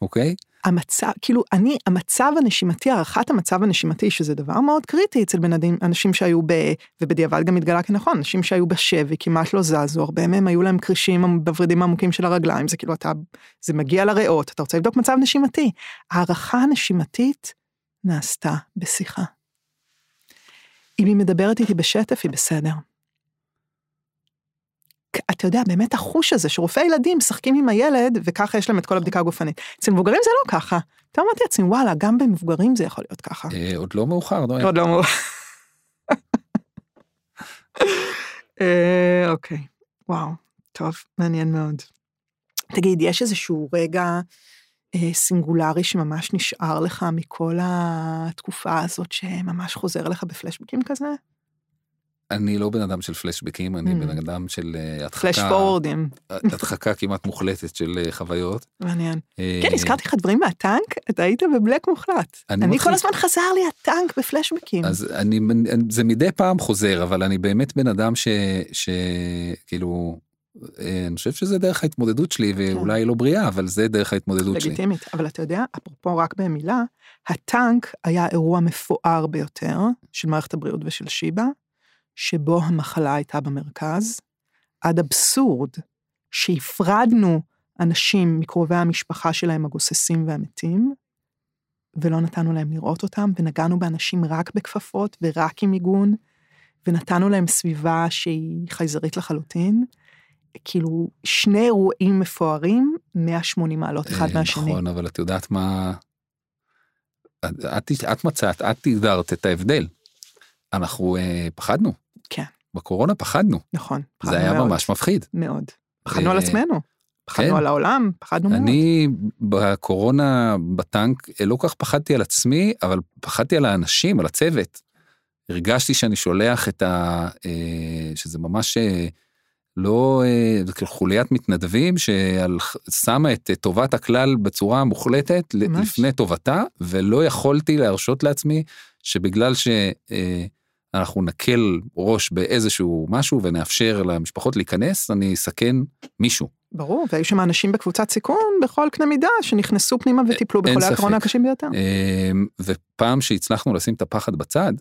אוקיי? המצב, כאילו, אני, המצב הנשימתי, הערכת המצב הנשימתי, שזה דבר מאוד קריטי אצל בן אדם, אנשים שהיו ב... ובדיעבד גם התגלה כנכון, אנשים שהיו בשבי, כמעט לא זזו, הרבה מהם היו להם קרישים בוורידים העמוקים של הרגליים, זה כאילו, אתה, זה מגיע לריאות, אתה רוצה לבדוק מצב נשימתי. הערכה הנשימתית נעשתה בשיחה. אם היא מדברת איתי בשטף, היא בסדר. אתה יודע, באמת החוש הזה שרופאי ילדים משחקים עם הילד, וככה יש להם את כל הבדיקה הגופנית. אצל מבוגרים זה לא ככה. אתה אמרתי לעצמי, וואלה, גם במבוגרים זה יכול להיות ככה. אה, עוד לא מאוחר, לא? עוד לא אמרו. אה, אוקיי, וואו, טוב, מעניין מאוד. תגיד, יש איזשהו רגע אה, סינגולרי שממש נשאר לך מכל התקופה הזאת, שממש חוזר לך בפלשבקים כזה? אני לא בן אדם של פלשבקים, אני. בן אדם של אה, הדחקה, פלאש פורורדים, הדחקה כמעט מוחלטת של אה, חוויות. מעניין. אה, כן, הזכרתי לך דברים מהטנק, אתה היית בבלק מוחלט. אני כל הזמן חזר לי הטנק בפלשבקים. אז אני, זה מדי פעם חוזר, אבל אני באמת בן אדם ש... שכאילו, אה, אני חושב שזה דרך ההתמודדות שלי, ואולי היא לא בריאה, אבל זה דרך ההתמודדות שלי. לגיטימית, אבל אתה יודע, אפרופו רק במילה, הטנק היה אירוע מפואר ביותר של מערכת הבריאות ושל שיבא, שבו המחלה הייתה במרכז, עד אבסורד שהפרדנו אנשים מקרובי המשפחה שלהם הגוססים והמתים, ולא נתנו להם לראות אותם, ונגענו באנשים רק בכפפות ורק עם מיגון, ונתנו להם סביבה שהיא חייזרית לחלוטין. כאילו, שני אירועים מפוארים, 180 מעלות אחד אה, מהשני. נכון, אבל את יודעת מה... את, את, את מצאת, את הגדרת את ההבדל. אנחנו אה, פחדנו. כן. בקורונה פחדנו. נכון. זה פחדנו היה מאוד, ממש מפחיד. מאוד. פחדנו על אה, עצמנו, פחדנו כן. על העולם, פחדנו מאוד. אני בקורונה בטנק אה, לא כל כך פחדתי על עצמי, אבל פחדתי על האנשים, על הצוות. הרגשתי שאני שולח את ה... אה, שזה ממש אה, לא זה כאילו חוליית מתנדבים ששמה את טובת הכלל בצורה מוחלטת ממש. לפני טובתה, ולא יכולתי להרשות לעצמי שבגלל שאנחנו נקל ראש באיזשהו משהו ונאפשר למשפחות להיכנס, אני אסכן מישהו. ברור, והיו שם אנשים בקבוצת סיכון בכל קנה מידה, שנכנסו פנימה וטיפלו אין בחולי. הקורונה הקשים ביותר. אמ, ופעם שהצלחנו לשים את הפחד בצד,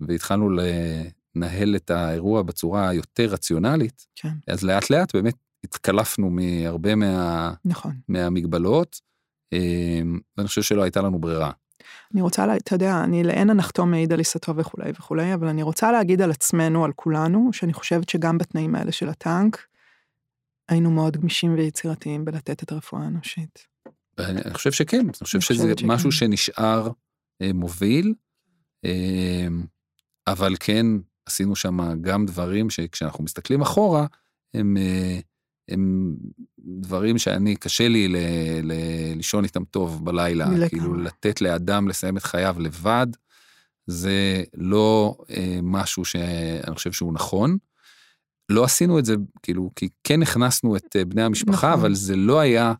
והתחלנו לנהל את האירוע בצורה היותר רציונלית, כן, אז לאט לאט באמת התקלפנו מהרבה מה, נכון. מהמגבלות, אמ, ואני חושב שלא הייתה לנו ברירה. אני רוצה, לה, אתה יודע, אני לאין הנחתום מעיד על עיסתו וכולי וכולי, אבל אני רוצה להגיד על עצמנו, על כולנו, שאני חושבת שגם בתנאים האלה של הטנק, היינו מאוד גמישים ויצירתיים בלתת את הרפואה האנושית. אני חושב שכן, אני חושב שזה שכן. משהו שנשאר אה, מוביל, אה, אבל כן עשינו שם גם דברים שכשאנחנו מסתכלים אחורה, הם, אה, הם דברים שאני, קשה לי ל, ל, לישון איתם טוב בלילה, מלכה. כאילו לתת לאדם לסיים את חייו לבד, זה לא אה, משהו שאני חושב שהוא נכון. לא עשינו את זה, כאילו, כי כן הכנסנו את אה, בני המשפחה, נכון. אבל זה לא היה,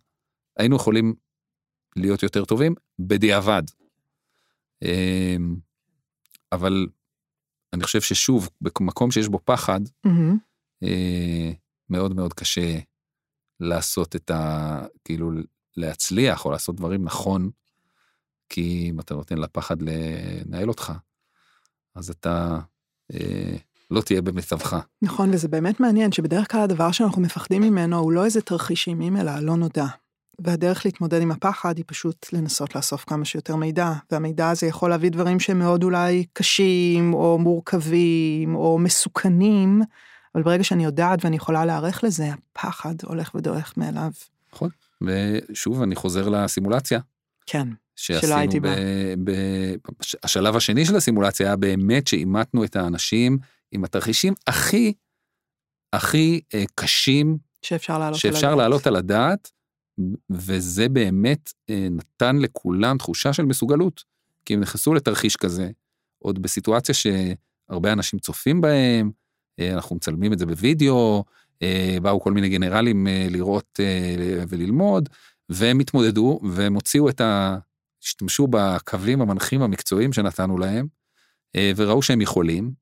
היינו יכולים להיות יותר טובים בדיעבד. אה, אבל אני חושב ששוב, במקום שיש בו פחד, mm-hmm. אה, מאוד מאוד קשה לעשות את ה... כאילו, להצליח או לעשות דברים נכון, כי אם אתה נותן לפחד לנהל אותך, אז אתה אה, לא תהיה במיטבך. נכון, וזה באמת מעניין שבדרך כלל הדבר שאנחנו מפחדים ממנו הוא לא איזה תרחיש אימים, אלא לא נודע. והדרך להתמודד עם הפחד היא פשוט לנסות לאסוף כמה שיותר מידע, והמידע הזה יכול להביא דברים שהם מאוד אולי קשים, או מורכבים, או מסוכנים, אבל ברגע שאני יודעת ואני יכולה להיערך לזה, הפחד הולך ודועך מאליו. נכון, ושוב אני חוזר לסימולציה. כן, שלא הייתי בה. ב... השלב השני של הסימולציה היה באמת שאימתנו את האנשים עם התרחישים הכי, הכי אה, קשים שאפשר לעלות, שאפשר על, לעלות על הדעת, וזה באמת אה, נתן לכולם תחושה של מסוגלות, כי הם נכנסו לתרחיש כזה, עוד בסיטואציה שהרבה אנשים צופים בהם, אנחנו מצלמים את זה בווידאו, אה, באו כל מיני גנרלים אה, לראות וללמוד, והם התמודדו והם הוציאו את ה... השתמשו בקווים המנחים המקצועיים שנתנו להם, וראו שהם יכולים,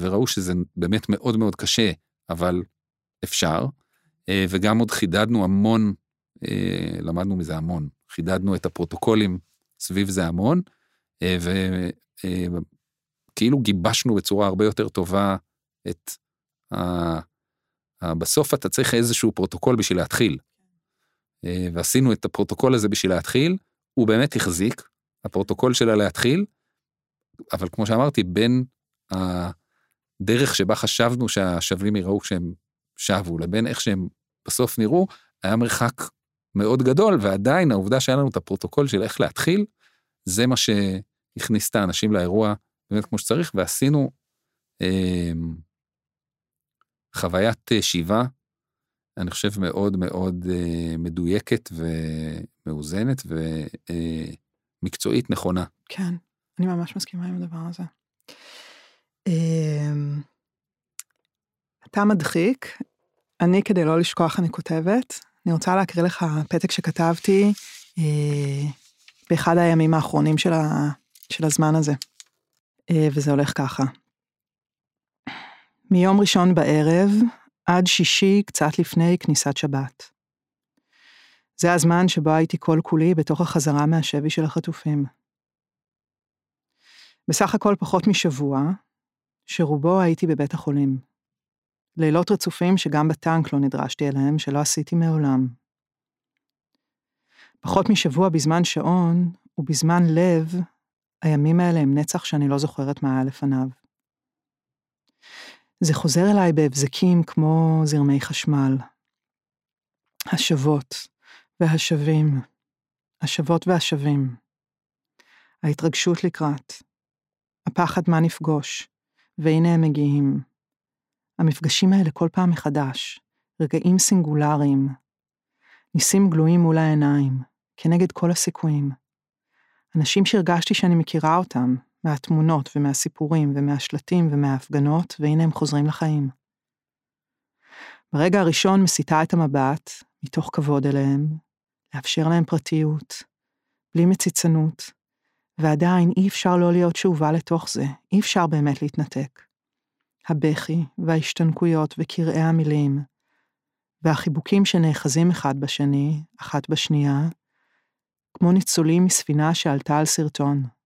וראו שזה באמת מאוד מאוד קשה, אבל אפשר, וגם עוד חידדנו המון, למדנו מזה המון, חידדנו את הפרוטוקולים סביב זה המון, וכאילו גיבשנו בצורה הרבה יותר טובה את ה... בסוף אתה צריך איזשהו פרוטוקול בשביל להתחיל. אה, ועשינו את הפרוטוקול הזה בשביל להתחיל, הוא באמת החזיק, הפרוטוקול שלה להתחיל, אבל כמו שאמרתי, בין הדרך שבה חשבנו שהשבים יראו כשהם שבו, לבין איך שהם בסוף נראו, היה מרחק מאוד גדול, ועדיין העובדה שהיה לנו את הפרוטוקול של איך להתחיל, זה מה שהכניס את האנשים לאירוע באמת כמו שצריך, ועשינו אה, חוויית אה, שיבה, אני חושב מאוד מאוד אה, מדויקת ומאוזנת ומקצועית אה, נכונה. כן, אני ממש מסכימה עם הדבר הזה. אמ, אתה מדחיק, אני כדי לא לשכוח אני כותבת, אני רוצה להקריא לך פתק שכתבתי באחד הימים האחרונים של, הזמן הזה, וזה הולך ככה. מיום ראשון בערב עד שישי קצת לפני כניסת שבת. זה הזמן שבו הייתי כל כולי בתוך החזרה מהשבי של החטופים. בסך הכל פחות משבוע, שרובו הייתי בבית החולים. לילות רצופים שגם בטנק לא נדרשתי אליהם, שלא עשיתי מעולם. פחות משבוע בזמן שעון, ובזמן לב, הימים האלה הם נצח שאני לא זוכרת מה היה לפניו. זה חוזר אליי בהבזקים כמו זרמי חשמל. השבות והשבים, השבות והשבים. ההתרגשות לקראת. הפחד מה נפגוש, והנה הם מגיעים. המפגשים האלה כל פעם מחדש, רגעים סינגולריים. ניסים גלויים מול העיניים, כנגד כל הסיכויים. אנשים שהרגשתי שאני מכירה אותם, מהתמונות ומהסיפורים ומהשלטים ומההפגנות, והנה הם חוזרים לחיים. ברגע הראשון מסיטה את המבט, מתוך כבוד אליהם, לאפשר להם פרטיות, בלי מציצנות, ועדיין אי אפשר לא להיות שאובה לתוך זה, אי אפשר באמת להתנתק. הבכי וההשתנקויות וקרעי המילים, והחיבוקים שנאחזים אחד בשני, אחת בשנייה, כמו ניצולים מספינה שעלתה על סרטון.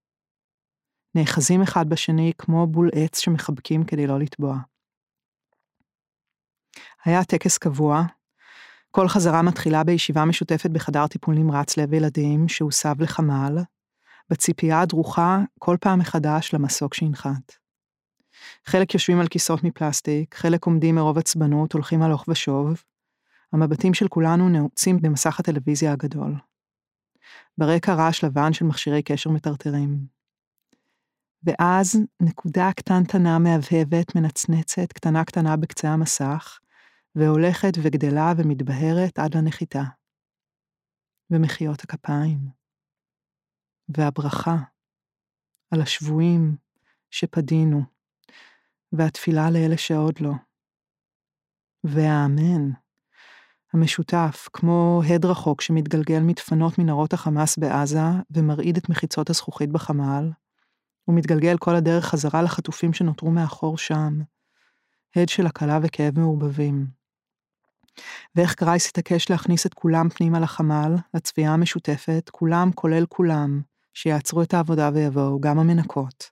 נאחזים אחד בשני כמו בול עץ שמחבקים כדי לא לטבוע. היה טקס קבוע, כל חזרה מתחילה בישיבה משותפת בחדר טיפול נמרץ לב ילדים שהוסב לחמ"ל, בציפייה הדרוכה כל פעם מחדש למסוק שינחת. חלק יושבים על כיסאות מפלסטיק, חלק עומדים מרוב עצבנות, הולכים הלוך ושוב. המבטים של כולנו נעוצים במסך הטלוויזיה הגדול. ברקע רעש לבן של מכשירי קשר מטרטרים. ואז נקודה קטנטנה מהבהבת, מנצנצת, קטנה קטנה בקצה המסך, והולכת וגדלה ומתבהרת עד לנחיתה. ומחיאות הכפיים. והברכה על השבויים שפדינו, והתפילה לאלה שעוד לא. והאמן, המשותף, כמו הד רחוק שמתגלגל מדפנות מנהרות החמאס בעזה ומרעיד את מחיצות הזכוכית בחמ"ל, ומתגלגל כל הדרך חזרה לחטופים שנותרו מאחור שם, הד של הקלה וכאב מעורבבים. ואיך גרייס התעקש להכניס את כולם פנימה לחמ"ל, לצביעה המשותפת, כולם כולל כולם, שיעצרו את העבודה ויבואו, גם המנקות.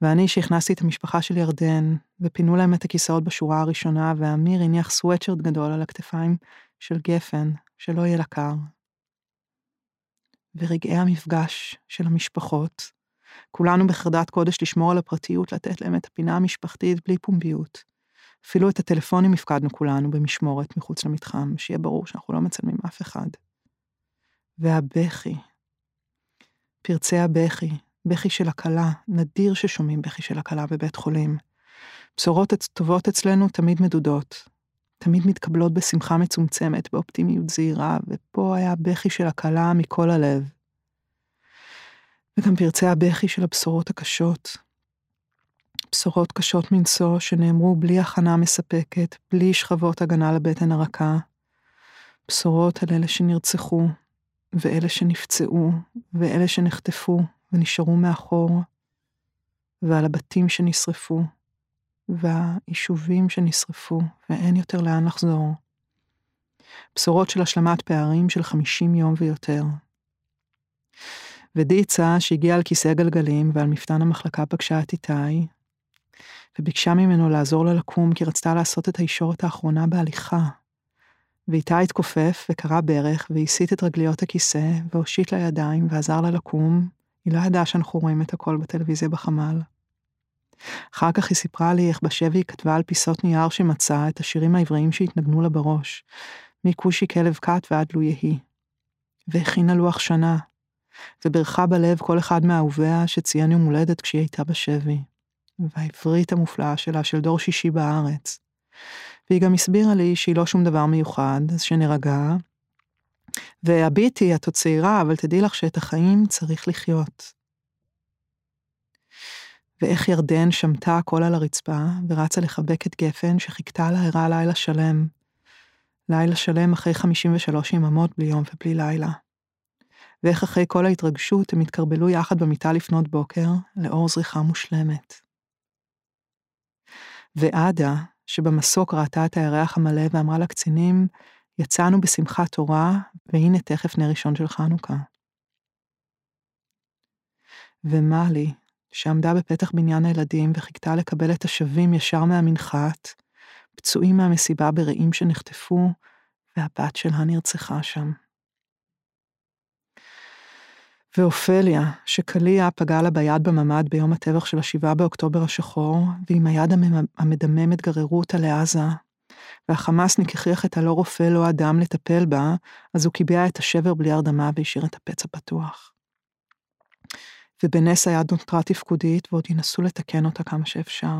ואני שהכנסתי את המשפחה של ירדן, ופינו להם את הכיסאות בשורה הראשונה, ואמיר הניח סוואטשרט גדול על הכתפיים של גפן, שלא יהיה לה קר. ורגעי המפגש של המשפחות, כולנו בחרדת קודש לשמור על הפרטיות, לתת להם את הפינה המשפחתית בלי פומביות. אפילו את הטלפונים הפקדנו כולנו במשמורת מחוץ למתחם, שיהיה ברור שאנחנו לא מצלמים אף אחד. והבכי, פרצי הבכי, בכי של הכלה, נדיר ששומעים בכי של הכלה בבית חולים. בשורות טובות אצלנו תמיד מדודות, תמיד מתקבלות בשמחה מצומצמת, באופטימיות זהירה, ופה היה בכי של הכלה מכל הלב. וגם פרצי הבכי של הבשורות הקשות. בשורות קשות מנשוא שנאמרו בלי הכנה מספקת, בלי שכבות הגנה לבטן הרכה. בשורות על אלה שנרצחו, ואלה שנפצעו, ואלה שנחטפו ונשארו מאחור, ועל הבתים שנשרפו, והיישובים שנשרפו, ואין יותר לאן לחזור. בשורות של השלמת פערים של 50 יום ויותר. ודיצה, שהגיעה על כיסא גלגלים ועל מפתן המחלקה פגשה את איתי, וביקשה ממנו לעזור לה לקום כי רצתה לעשות את הישורת האחרונה בהליכה. ואיתי התכופף וקרע ברך והסיט את רגליות הכיסא והושיט לה ידיים ועזר לה לקום. היא לא ידעה שאנחנו רואים את הכל בטלוויזיה בחמ"ל. אחר כך היא סיפרה לי איך בשבי היא כתבה על פיסות נייר שמצאה את השירים העבריים שהתנגנו לה בראש, מכושי כלב כת ועד לו יהי. והכינה לוח שנה, וברכה בלב כל אחד מאהוביה שציין יום הולדת כשהיא הייתה בשבי. והעברית המופלאה שלה של דור שישי בארץ. והיא גם הסבירה לי שהיא לא שום דבר מיוחד, אז שנירגע. והביטי, את עוד צעירה, אבל תדעי לך שאת החיים צריך לחיות. ואיך ירדן שמטה הכל על הרצפה, ורצה לחבק את גפן שחיכתה לה ערה לילה שלם. לילה שלם אחרי 53 יממות בלי יום ובלי לילה. ואיך אחרי כל ההתרגשות הם התקרבלו יחד במיטה לפנות בוקר, לאור זריחה מושלמת. ועדה, שבמסוק ראתה את הירח המלא ואמרה לקצינים, יצאנו בשמחת תורה, והנה תכף נר ראשון של חנוכה. ומלי, שעמדה בפתח בניין הילדים וחיכתה לקבל את השבים ישר מהמנחת, פצועים מהמסיבה ברעים שנחטפו, והבת שלה נרצחה שם. ואופליה, שקליע פגע לה ביד בממ"ד ביום הטבח של השבעה באוקטובר השחור, ועם היד המדממת גררו אותה לעזה, והחמאסניק הכריח את הלא רופא לא אדם לטפל בה, אז הוא קיבע את השבר בלי הרדמה והשאיר את הפצע פתוח. ובנס היד נותרה תפקודית, ועוד ינסו לתקן אותה כמה שאפשר.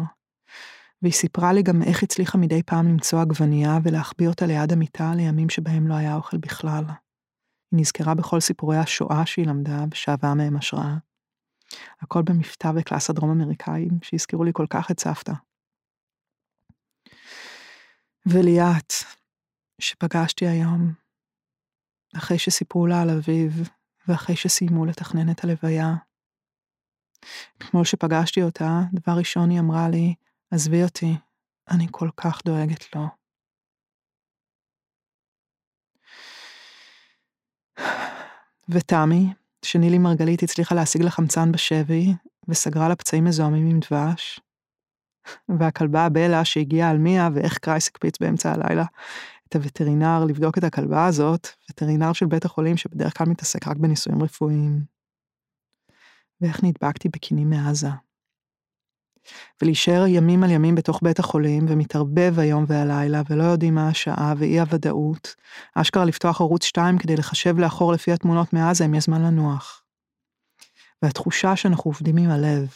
והיא סיפרה לי גם איך הצליחה מדי פעם למצוא עגבנייה ולהחביא אותה ליד המיטה לימים שבהם לא היה אוכל בכלל. נזכרה בכל סיפורי השואה שהיא למדה ושאבה מהם השראה. הכל במבטא וקלאס הדרום אמריקאים שהזכירו לי כל כך את סבתא. וליאת, שפגשתי היום, אחרי שסיפרו לה על אביו, ואחרי שסיימו לתכנן את הלוויה. אתמול שפגשתי אותה, דבר ראשון היא אמרה לי, עזבי אותי, אני כל כך דואגת לו. ותמי, שנילי מרגלית הצליחה להשיג לה חמצן בשבי, וסגרה לה פצעים מזוהמים עם דבש. והכלבה בלה שהגיעה על מיה ואיך קרייס הקפיץ באמצע הלילה את הווטרינר לבדוק את הכלבה הזאת, וטרינר של בית החולים שבדרך כלל מתעסק רק בניסויים רפואיים. ואיך נדבקתי בכינים מעזה. ולהישאר ימים על ימים בתוך בית החולים, ומתערבב היום והלילה, ולא יודעים מה השעה, ואי הוודאות. אשכרה לפתוח ערוץ 2 כדי לחשב לאחור לפי התמונות מעזה, אם יש זמן לנוח. והתחושה שאנחנו עובדים עם הלב,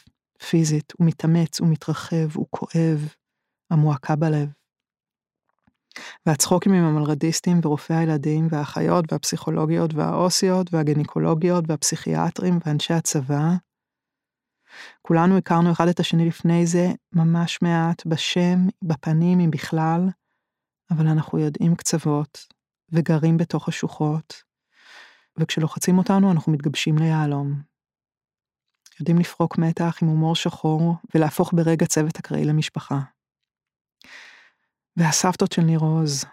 פיזית, הוא מתאמץ, הוא מתרחב, הוא כואב, המועקה בלב. והצחוקים עם המלרדיסטים ורופאי הילדים והאחיות והפסיכולוגיות והאוסיות והגניקולוגיות והפסיכיאטרים ואנשי הצבא. כולנו הכרנו אחד את השני לפני זה ממש מעט, בשם, בפנים, אם בכלל, אבל אנחנו יודעים קצוות וגרים בתוך השוחות, וכשלוחצים אותנו אנחנו מתגבשים ליהלום. יודעים לפרוק מתח עם הומור שחור ולהפוך ברגע צוות אקראי למשפחה. והסבתות של ניר עוז,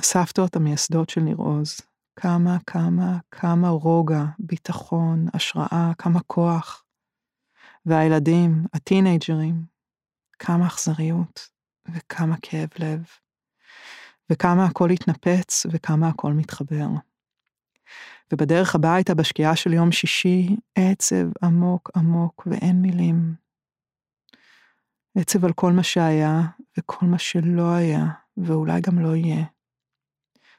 הסבתות המייסדות של ניר עוז, כמה, כמה, כמה רוגע, ביטחון, השראה, כמה כוח. והילדים, הטינג'רים, כמה אכזריות וכמה כאב לב, וכמה הכל התנפץ וכמה הכל מתחבר. ובדרך הביתה בשקיעה של יום שישי, עצב עמוק עמוק ואין מילים. עצב על כל מה שהיה וכל מה שלא היה, ואולי גם לא יהיה.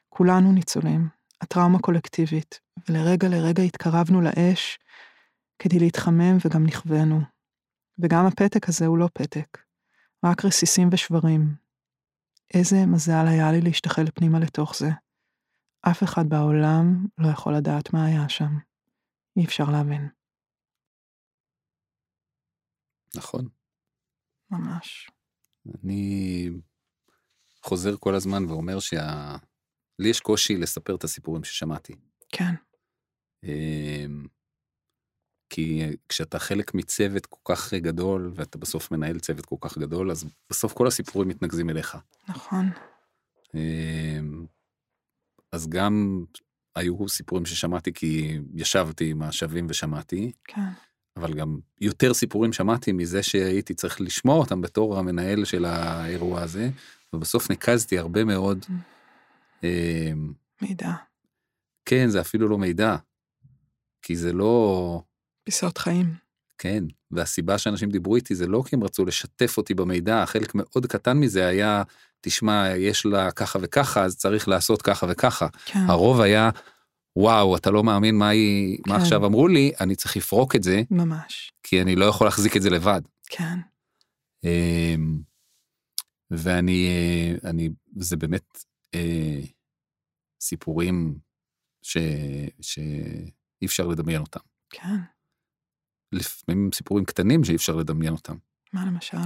כולנו ניצולים, הטראומה קולקטיבית, ולרגע לרגע התקרבנו לאש כדי להתחמם וגם נכווינו. וגם הפתק הזה הוא לא פתק, רק רסיסים ושברים. איזה מזל היה לי להשתחל פנימה לתוך זה. אף אחד בעולם לא יכול לדעת מה היה שם. אי אפשר להבין. נכון. ממש. אני חוזר כל הזמן ואומר שה... לי יש קושי לספר את הסיפורים ששמעתי. כן. אמ, כי כשאתה חלק מצוות כל כך גדול, ואתה בסוף מנהל צוות כל כך גדול, אז בסוף כל הסיפורים מתנקזים אליך. נכון. אמ, אז גם היו סיפורים ששמעתי כי ישבתי עם השווים ושמעתי. כן. אבל גם יותר סיפורים שמעתי מזה שהייתי צריך לשמוע אותם בתור המנהל של האירוע הזה, ובסוף ניקזתי הרבה מאוד. אמ, מידע. כן, זה אפילו לא מידע, כי זה לא... פיסות חיים. כן, והסיבה שאנשים דיברו איתי זה לא כי הם רצו לשתף אותי במידע, חלק מאוד קטן מזה היה, תשמע, יש לה ככה וככה, אז צריך לעשות ככה וככה. כן. הרוב היה, וואו, אתה לא מאמין מה, היא, מה כן. עכשיו אמרו לי, אני צריך לפרוק את זה, ממש. כי אני לא יכול להחזיק את זה לבד. כן. אמ, ואני, אה, אני, זה באמת אה, סיפורים ש, שאי אפשר לדמיין אותם. כן. לפעמים סיפורים קטנים שאי אפשר לדמיין אותם. מה למשל?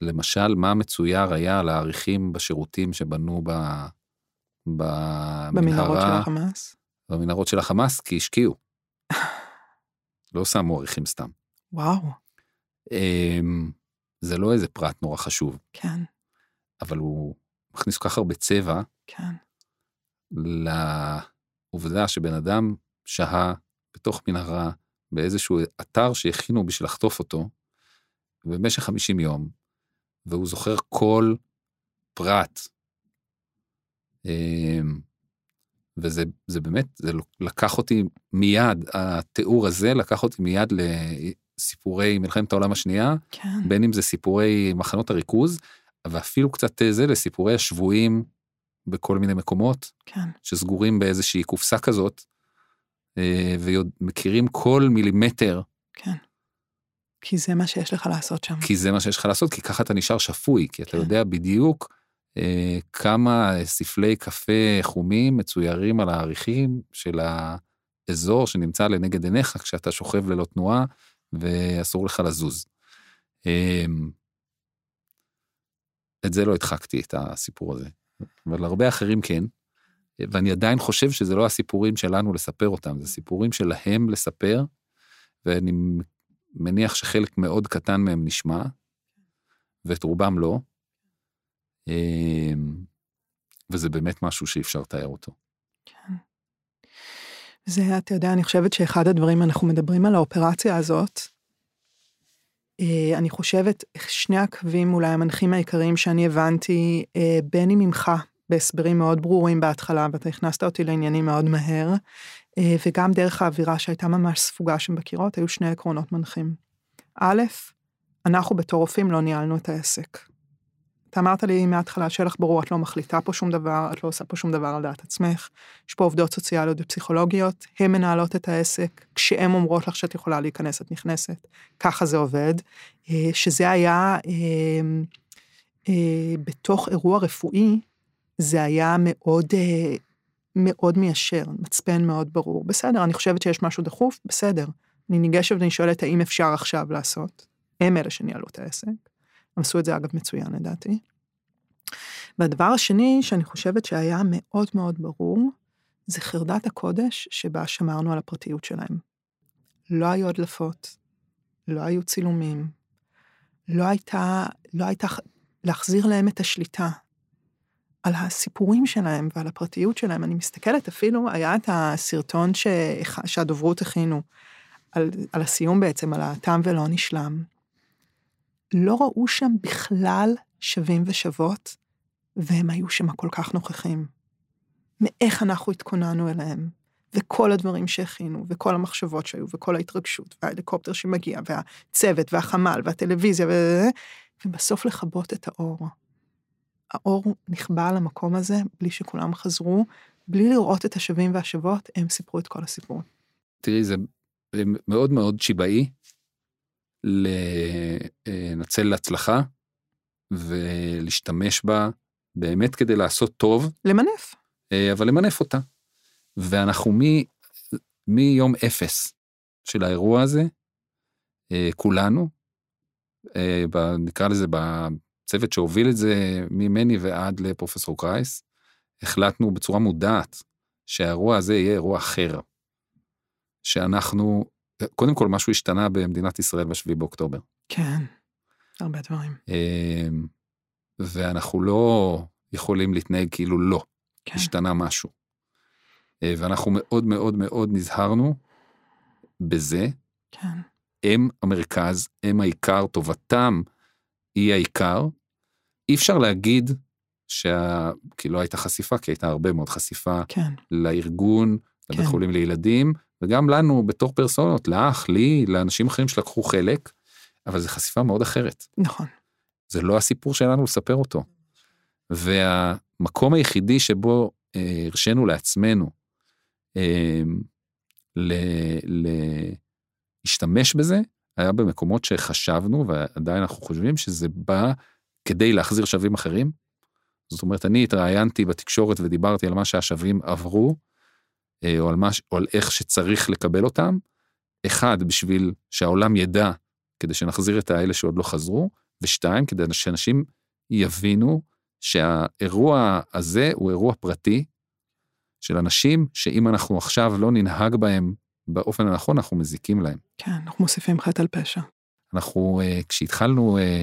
למשל, מה מצויר היה על העריכים בשירותים שבנו ב, במנהרות של במנהרה, החמאס? במנהרות של החמאס, כי השקיעו. לא שמו עריכים סתם. וואו. אמ, זה לא איזה פרט נורא חשוב, כן. אבל הוא מכניס כל כך הרבה צבע כן. לעובדה שבן אדם שהה בתוך מנהרה באיזשהו אתר שהכינו בשביל לחטוף אותו במשך 50 יום, והוא זוכר כל פרט. אמ, וזה זה באמת, זה לקח אותי מיד, התיאור הזה לקח אותי מיד לסיפורי מלחמת העולם השנייה, כן. בין אם זה סיפורי מחנות הריכוז, ואפילו קצת זה לסיפורי השבויים בכל מיני מקומות, כן. שסגורים באיזושהי קופסה כזאת, אה, ומכירים כל מילימטר, כן. כי זה מה שיש לך לעשות שם. כי זה מה שיש לך לעשות, כי ככה אתה נשאר שפוי, כי אתה כן. יודע בדיוק אה, כמה ספלי קפה חומים מצוירים על העריכים של האזור שנמצא לנגד עיניך כשאתה שוכב ללא תנועה ואסור לך לזוז. אה, את זה לא הדחקתי, את הסיפור הזה. אבל הרבה אחרים כן, ואני עדיין חושב שזה לא הסיפורים שלנו לספר אותם, זה סיפורים שלהם לספר, ואני מניח שחלק מאוד קטן מהם נשמע, ואת רובם לא. אמ, וזה באמת משהו שאי אפשר לתאר אותו. כן. זה, אתה יודע, אני חושבת שאחד הדברים, אנחנו מדברים על האופרציה הזאת, אה, אני חושבת, שני הקווים אולי המנחים העיקריים שאני הבנתי, אה, אם ממך, בהסברים מאוד ברורים בהתחלה, ואתה הכנסת אותי לעניינים מאוד מהר, אה, וגם דרך האווירה שהייתה ממש ספוגה שם בקירות, היו שני עקרונות מנחים. א', אנחנו בתור רופאים לא ניהלנו את העסק. אתה אמרת לי מההתחלה, שיהיה לך ברור, את לא מחליטה פה שום דבר, את לא עושה פה שום דבר על דעת עצמך. יש פה עובדות סוציאליות ופסיכולוגיות, הן מנהלות את העסק, כשהן אומרות לך שאת יכולה להיכנס, את נכנסת. ככה זה עובד. אה, שזה היה, אה, בתוך אירוע רפואי, זה היה מאוד, מאוד מיישר, מצפן מאוד ברור. בסדר, אני חושבת שיש משהו דחוף, בסדר. אני ניגשת ואני שואלת האם אפשר עכשיו לעשות. הם אלה שניהלו את העסק. הם עשו את זה אגב מצוין לדעתי. והדבר השני שאני חושבת שהיה מאוד מאוד ברור, זה חרדת הקודש שבה שמרנו על הפרטיות שלהם. לא היו הדלפות, לא היו צילומים, לא הייתה, לא הייתה להחזיר להם את השליטה על הסיפורים שלהם ועל הפרטיות שלהם. אני מסתכלת אפילו, היה את הסרטון ש... שהדוברות הכינו, על, על הסיום בעצם, על התם ולא נשלם. לא ראו שם בכלל שווים ושוות, והם היו שם כל כך נוכחים. מאיך אנחנו התכוננו אליהם, וכל הדברים שהכינו, וכל המחשבות שהיו, וכל ההתרגשות, וההליקופטר שמגיע, והצוות, והחמ"ל, והטלוויזיה, ו... ובסוף לכבות את האור. האור נכבה על המקום הזה בלי שכולם חזרו, בלי לראות את השווים והשוות, הם סיפרו את כל הסיפור. תראי, זה מאוד מאוד שיבאי לנצל להצלחה ולהשתמש בה באמת כדי לעשות טוב. למנף. אה, אבל למנף אותה. ואנחנו מ, מיום אפס של האירוע הזה, אה, כולנו, אה, נקרא לזה בצוות שהוביל את זה ממני ועד לפרופסור קרייס, החלטנו בצורה מודעת שהאירוע הזה יהיה אירוע אחר. שאנחנו, קודם כל משהו השתנה במדינת ישראל ב-7 באוקטובר. כן, הרבה דברים. ואנחנו לא יכולים להתנהג כאילו לא, כן. השתנה משהו. אה, ואנחנו מאוד מאוד מאוד נזהרנו בזה. כן. הם המרכז, הם העיקר, טובתם היא העיקר. אי אפשר להגיד שה... כי לא הייתה חשיפה, כי הייתה הרבה מאוד חשיפה כן. לארגון, כן. לבית חולים לילדים, וגם לנו בתור פרסונות, לך, לי, לאנשים אחרים שלקחו חלק, אבל זו חשיפה מאוד אחרת. נכון. זה לא הסיפור שלנו לספר אותו. והמקום היחידי שבו אה, הרשינו לעצמנו אה, להשתמש בזה, היה במקומות שחשבנו, ועדיין אנחנו חושבים שזה בא כדי להחזיר שווים אחרים. זאת אומרת, אני התראיינתי בתקשורת ודיברתי על מה שהשווים עברו, אה, או על, מה, או על איך שצריך לקבל אותם. אחד, בשביל שהעולם ידע, כדי שנחזיר את האלה שעוד לא חזרו, ושתיים, כדי שאנשים יבינו שהאירוע הזה הוא אירוע פרטי של אנשים שאם אנחנו עכשיו לא ננהג בהם באופן הנכון, אנחנו מזיקים להם. כן, אנחנו מוסיפים חטא על פשע. אנחנו, אה, כשהתחלנו אה,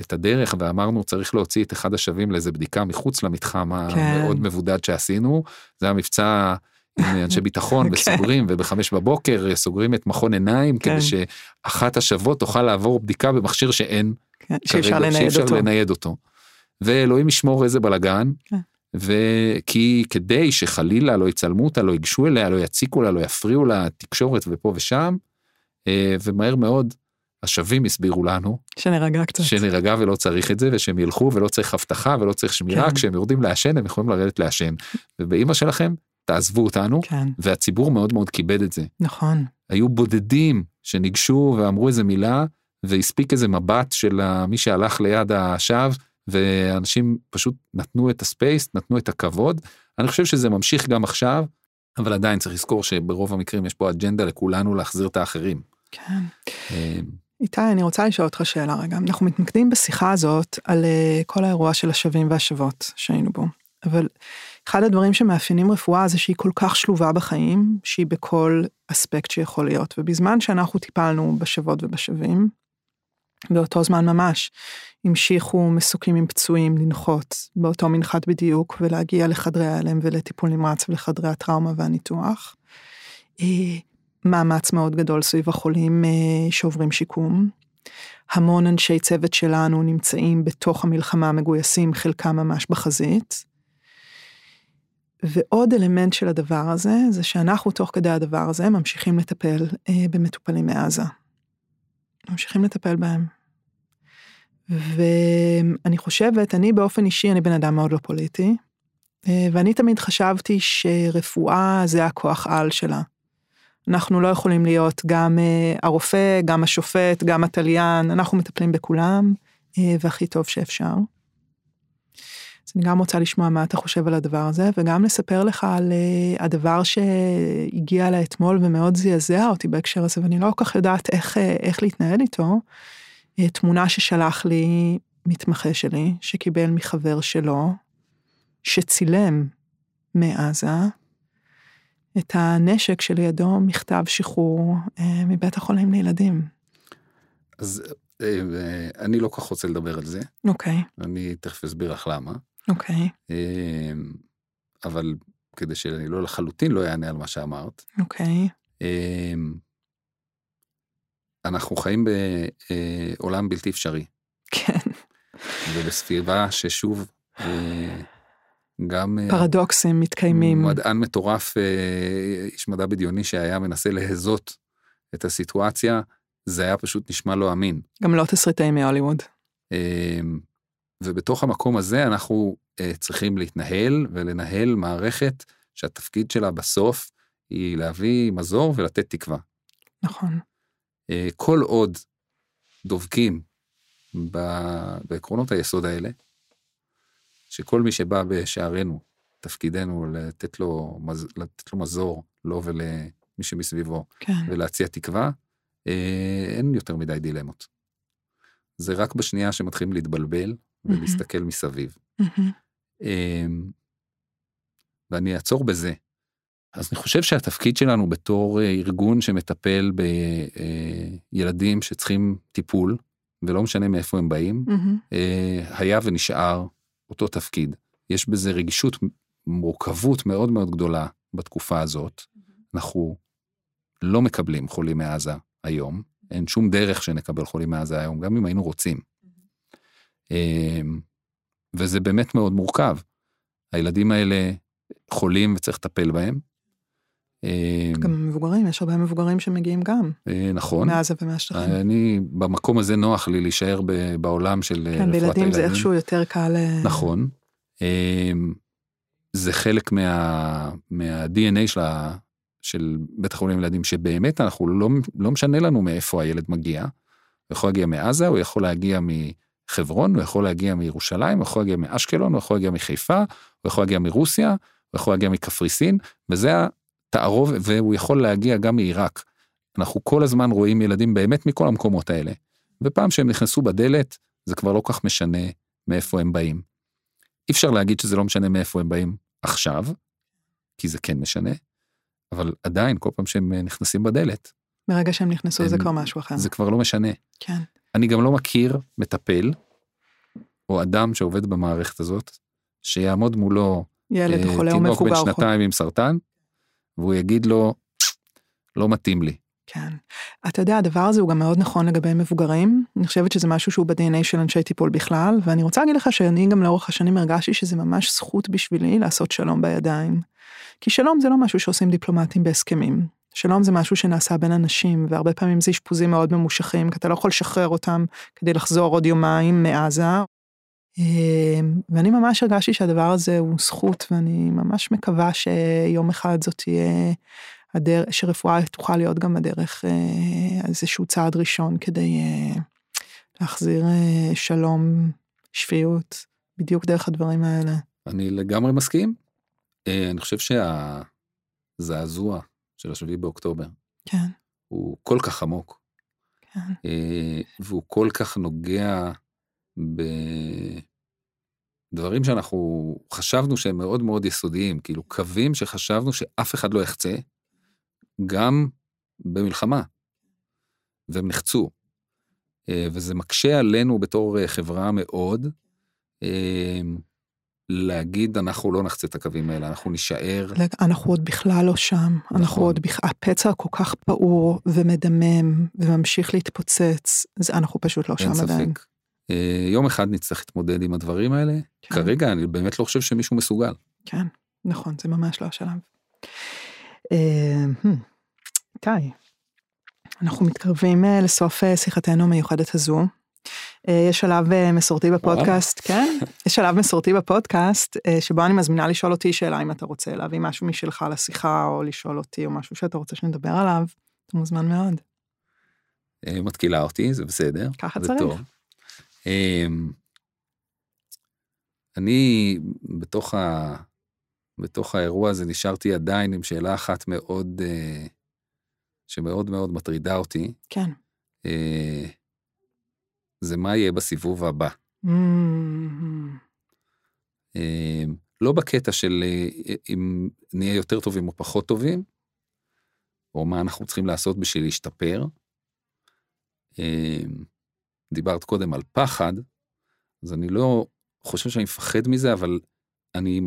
את הדרך ואמרנו צריך להוציא את אחד השווים לאיזה בדיקה מחוץ למתחם כן. המאוד מבודד שעשינו, זה היה מבצע עם <laughs> אנשי ביטחון כן. וסוגרים ובחמש בבוקר סוגרים את מכון עיניים כן. כדי שאחת השוות תוכל לעבור בדיקה במכשיר שאין, כן, שאפשר לנייד אותו. לנייד אותו. ואלוהים ישמור איזה בלאגן. כן. וכי כדי שחלילה לא יצלמו אותה, לא ייגשו אליה, לא יציקו לה, לא יפריעו לה תקשורת ופה ושם, אה, ומהר מאוד השבים הסבירו לנו. שנירגע קצת. שנירגע ולא צריך את זה, ושהם ילכו ולא צריך אבטחה ולא צריך שמירה, כן. כשהם יורדים לעשן הם יכולים לרדת לעשן. ובאימא שלכם, תעזבו אותנו, כן. והציבור מאוד מאוד כיבד את זה. נכון. היו בודדים שניגשו ואמרו איזה מילה, והספיק איזה מבט של מי שהלך ליד השווא, ואנשים פשוט נתנו את הספייס, נתנו את הכבוד. אני חושב שזה ממשיך גם עכשיו, אבל עדיין צריך לזכור שברוב המקרים יש פה אג'נדה לכולנו להחזיר את האחרים. כן. אמ, איתי, אני רוצה לשאול אותך שאלה רגע. אנחנו מתמקדים בשיחה הזאת על אה, כל האירוע של השווים והשוות שהיינו בו, אבל אחד הדברים שמאפיינים רפואה זה שהיא כל כך שלובה בחיים, שהיא בכל אספקט שיכול להיות, ובזמן שאנחנו טיפלנו בשוות ובשווים, באותו זמן ממש המשיכו מסוקים עם פצועים לנחות באותו מנחת בדיוק ולהגיע לחדרי ההלם ולטיפול נמרץ ולחדרי הטראומה והניתוח. אה, מאמץ מאוד גדול סביב החולים אה, שעוברים שיקום. המון אנשי צוות שלנו נמצאים בתוך המלחמה מגויסים, חלקם ממש בחזית. ועוד אלמנט של הדבר הזה, זה שאנחנו תוך כדי הדבר הזה ממשיכים לטפל אה, במטופלים מעזה. ממשיכים לטפל בהם. ואני חושבת, אני באופן אישי, אני בן אדם מאוד לא פוליטי, אה, ואני תמיד חשבתי שרפואה זה הכוח על שלה. אנחנו לא יכולים להיות גם אה, הרופא, גם השופט, גם התליין, אנחנו מטפלים בכולם, אה, והכי טוב שאפשר. אז אני גם רוצה לשמוע מה אתה חושב על הדבר הזה, וגם לספר לך על הדבר שהגיע לה אתמול ומאוד זעזע אותי בהקשר הזה, ואני לא כל כך יודעת איך, איך להתנהל איתו. תמונה ששלח לי מתמחה שלי, שקיבל מחבר שלו, שצילם מעזה את הנשק שלידו מכתב שחרור אה, מבית החולים לילדים. אז אה, אה, אני לא כל כך רוצה לדבר על זה. אוקיי. אני תכף אסביר לך למה. אוקיי. אה, אבל כדי שאני לא לחלוטין לא אענה על מה שאמרת. אוקיי. אה, אנחנו חיים בעולם בלתי אפשרי. כן. ובסביבה ששוב, אה, גם... אה, פרדוקסים מתקיימים. מדען מטורף, אה, איש מדע בדיוני שהיה מנסה להזות את הסיטואציה, זה היה פשוט נשמע לא אמין. גם לא תסריטאי מהוליווד. ובתוך המקום הזה אנחנו צריכים להתנהל ולנהל מערכת שהתפקיד שלה בסוף היא להביא מזור ולתת תקווה. נכון. כל עוד דובקים בעקרונות היסוד האלה, שכל מי שבא בשערינו, תפקידנו לתת לו, לתת לו מזור, לו ולמי שמסביבו, כן. ולהציע תקווה, אה, אין יותר מדי דילמות. זה רק בשנייה שמתחילים להתבלבל mm-hmm. מסביב. Mm-hmm. ואני אעצור בזה. אז אני חושב שהתפקיד שלנו בתור אה, ארגון שמטפל בילדים שצריכים טיפול, ולא משנה מאיפה הם באים, mm-hmm. היה ונשאר אותו תפקיד. יש בזה רגישות, מורכבות מאוד מאוד גדולה בתקופה הזאת. אנחנו לא מקבלים חולים מעזה היום, אין שום דרך שנקבל חולים מעזה היום, גם אם היינו רוצים. אמ, וזה באמת מאוד מורכב. הילדים האלה חולים וצריך לטפל בהם. אמ, גם מבוגרים, יש הרבה מבוגרים שמגיעים גם. אה, נכון. מעזה ומהשטחים. אני, במקום הזה נוח לי להישאר בעולם של כן, רפואת הילדים. כן, בילדים זה איכשהו יותר קל... אה, נכון. אמ, זה חלק מה, מה-DNA של, ה, של בית החולים לילדים, שבאמת אנחנו לא, לא משנה לנו מאיפה הילד מגיע. הוא יכול להגיע מעזה, הוא יכול להגיע מחברון, הוא יכול להגיע מירושלים, הוא יכול להגיע מאשקלון, הוא יכול להגיע מחיפה, הוא יכול להגיע מרוסיה, הוא יכול להגיע מקפריסין, וזה תערוב, והוא יכול להגיע גם מעיראק. אנחנו כל הזמן רואים ילדים באמת מכל המקומות האלה. ופעם שהם נכנסו בדלת, זה כבר לא כך משנה מאיפה הם באים. אי אפשר להגיד שזה לא משנה מאיפה הם באים עכשיו, כי זה כן משנה, אבל עדיין, כל פעם שהם נכנסים בדלת. מרגע שהם נכנסו הם, זה כבר משהו אחר. זה כבר לא משנה. כן. אני גם לא מכיר מטפל, או אדם שעובד במערכת הזאת, שיעמוד מולו ילד אה, חולה או מבוגר. תינוק בן שנתיים עם סרטן, והוא יגיד לו, לא מתאים לי. כן. אתה יודע, הדבר הזה הוא גם מאוד נכון לגבי מבוגרים. אני חושבת שזה משהו שהוא ב-DNA של אנשי טיפול בכלל, ואני רוצה להגיד לך שאני גם לאורך השנים הרגשתי שזה ממש זכות בשבילי לעשות שלום בידיים. כי שלום זה לא משהו שעושים דיפלומטים בהסכמים. שלום זה משהו שנעשה בין אנשים, והרבה פעמים זה אשפוזים מאוד ממושכים, כי אתה לא יכול לשחרר אותם כדי לחזור עוד יומיים מעזה. אמ, ואני ממש הרגשתי שהדבר הזה הוא זכות, ואני ממש מקווה שיום אחד זאת תהיה הדרך, שרפואה תוכל להיות גם הדרך, אה, איזשהו צעד ראשון כדי אה, להחזיר אה, שלום, שפיות, בדיוק דרך הדברים האלה. אני לגמרי מסכים. אני חושב שהזעזוע של השביעי באוקטובר, כן. הוא כל כך עמוק. כן. והוא כל כך נוגע בדברים שאנחנו חשבנו שהם מאוד מאוד יסודיים, כאילו קווים שחשבנו שאף אחד לא יחצה, גם במלחמה, והם נחצו. אה, וזה מקשה עלינו בתור אה, חברה מאוד אה, להגיד אנחנו לא נחצה את הקווים האלה, אנחנו נישאר. אנחנו עוד בכלל לא שם, נכון. אנחנו עוד בכלל, הפצע כל כך פעור ומדמם וממשיך להתפוצץ, אז אנחנו פשוט לא שם עדיין. אין ספק. יום אחד נצטרך להתמודד עם הדברים האלה, כן. כרגע אני באמת לא חושב שמישהו מסוגל. כן. נכון, זה ממש לא השלב. אה, hmm, איתי, אנחנו מתקרבים אה, לסוף אה, שיחתנו המיוחדת הזו. אה, יש שלב אה, מסורתי בפודקאסט, כן? יש שלב מסורתי בפודקאסט, אה, שבו אני מזמינה לשאול אותי שאלה אם אתה רוצה להביא משהו משלך לשיחה, או לשאול אותי, או משהו שאתה רוצה שנדבר עליו, אתה מוזמן מאוד. מתקילה אותי, זה בסדר. ככה זה צריך. טוב. אה, אני בתוך, ה... בתוך האירוע הזה נשארתי עדיין עם שאלה אחת מאוד, שמאוד מאוד מטרידה אותי, כן. זה מה יהיה בסיבוב הבא. Mm, אה, לא בקטע של אה, אם נהיה יותר טובים או פחות טובים, או מה אנחנו צריכים לעשות בשביל להשתפר. אה, דיברת קודם על פחד, אז אני לא חושב שאני מפחד מזה, אבל אני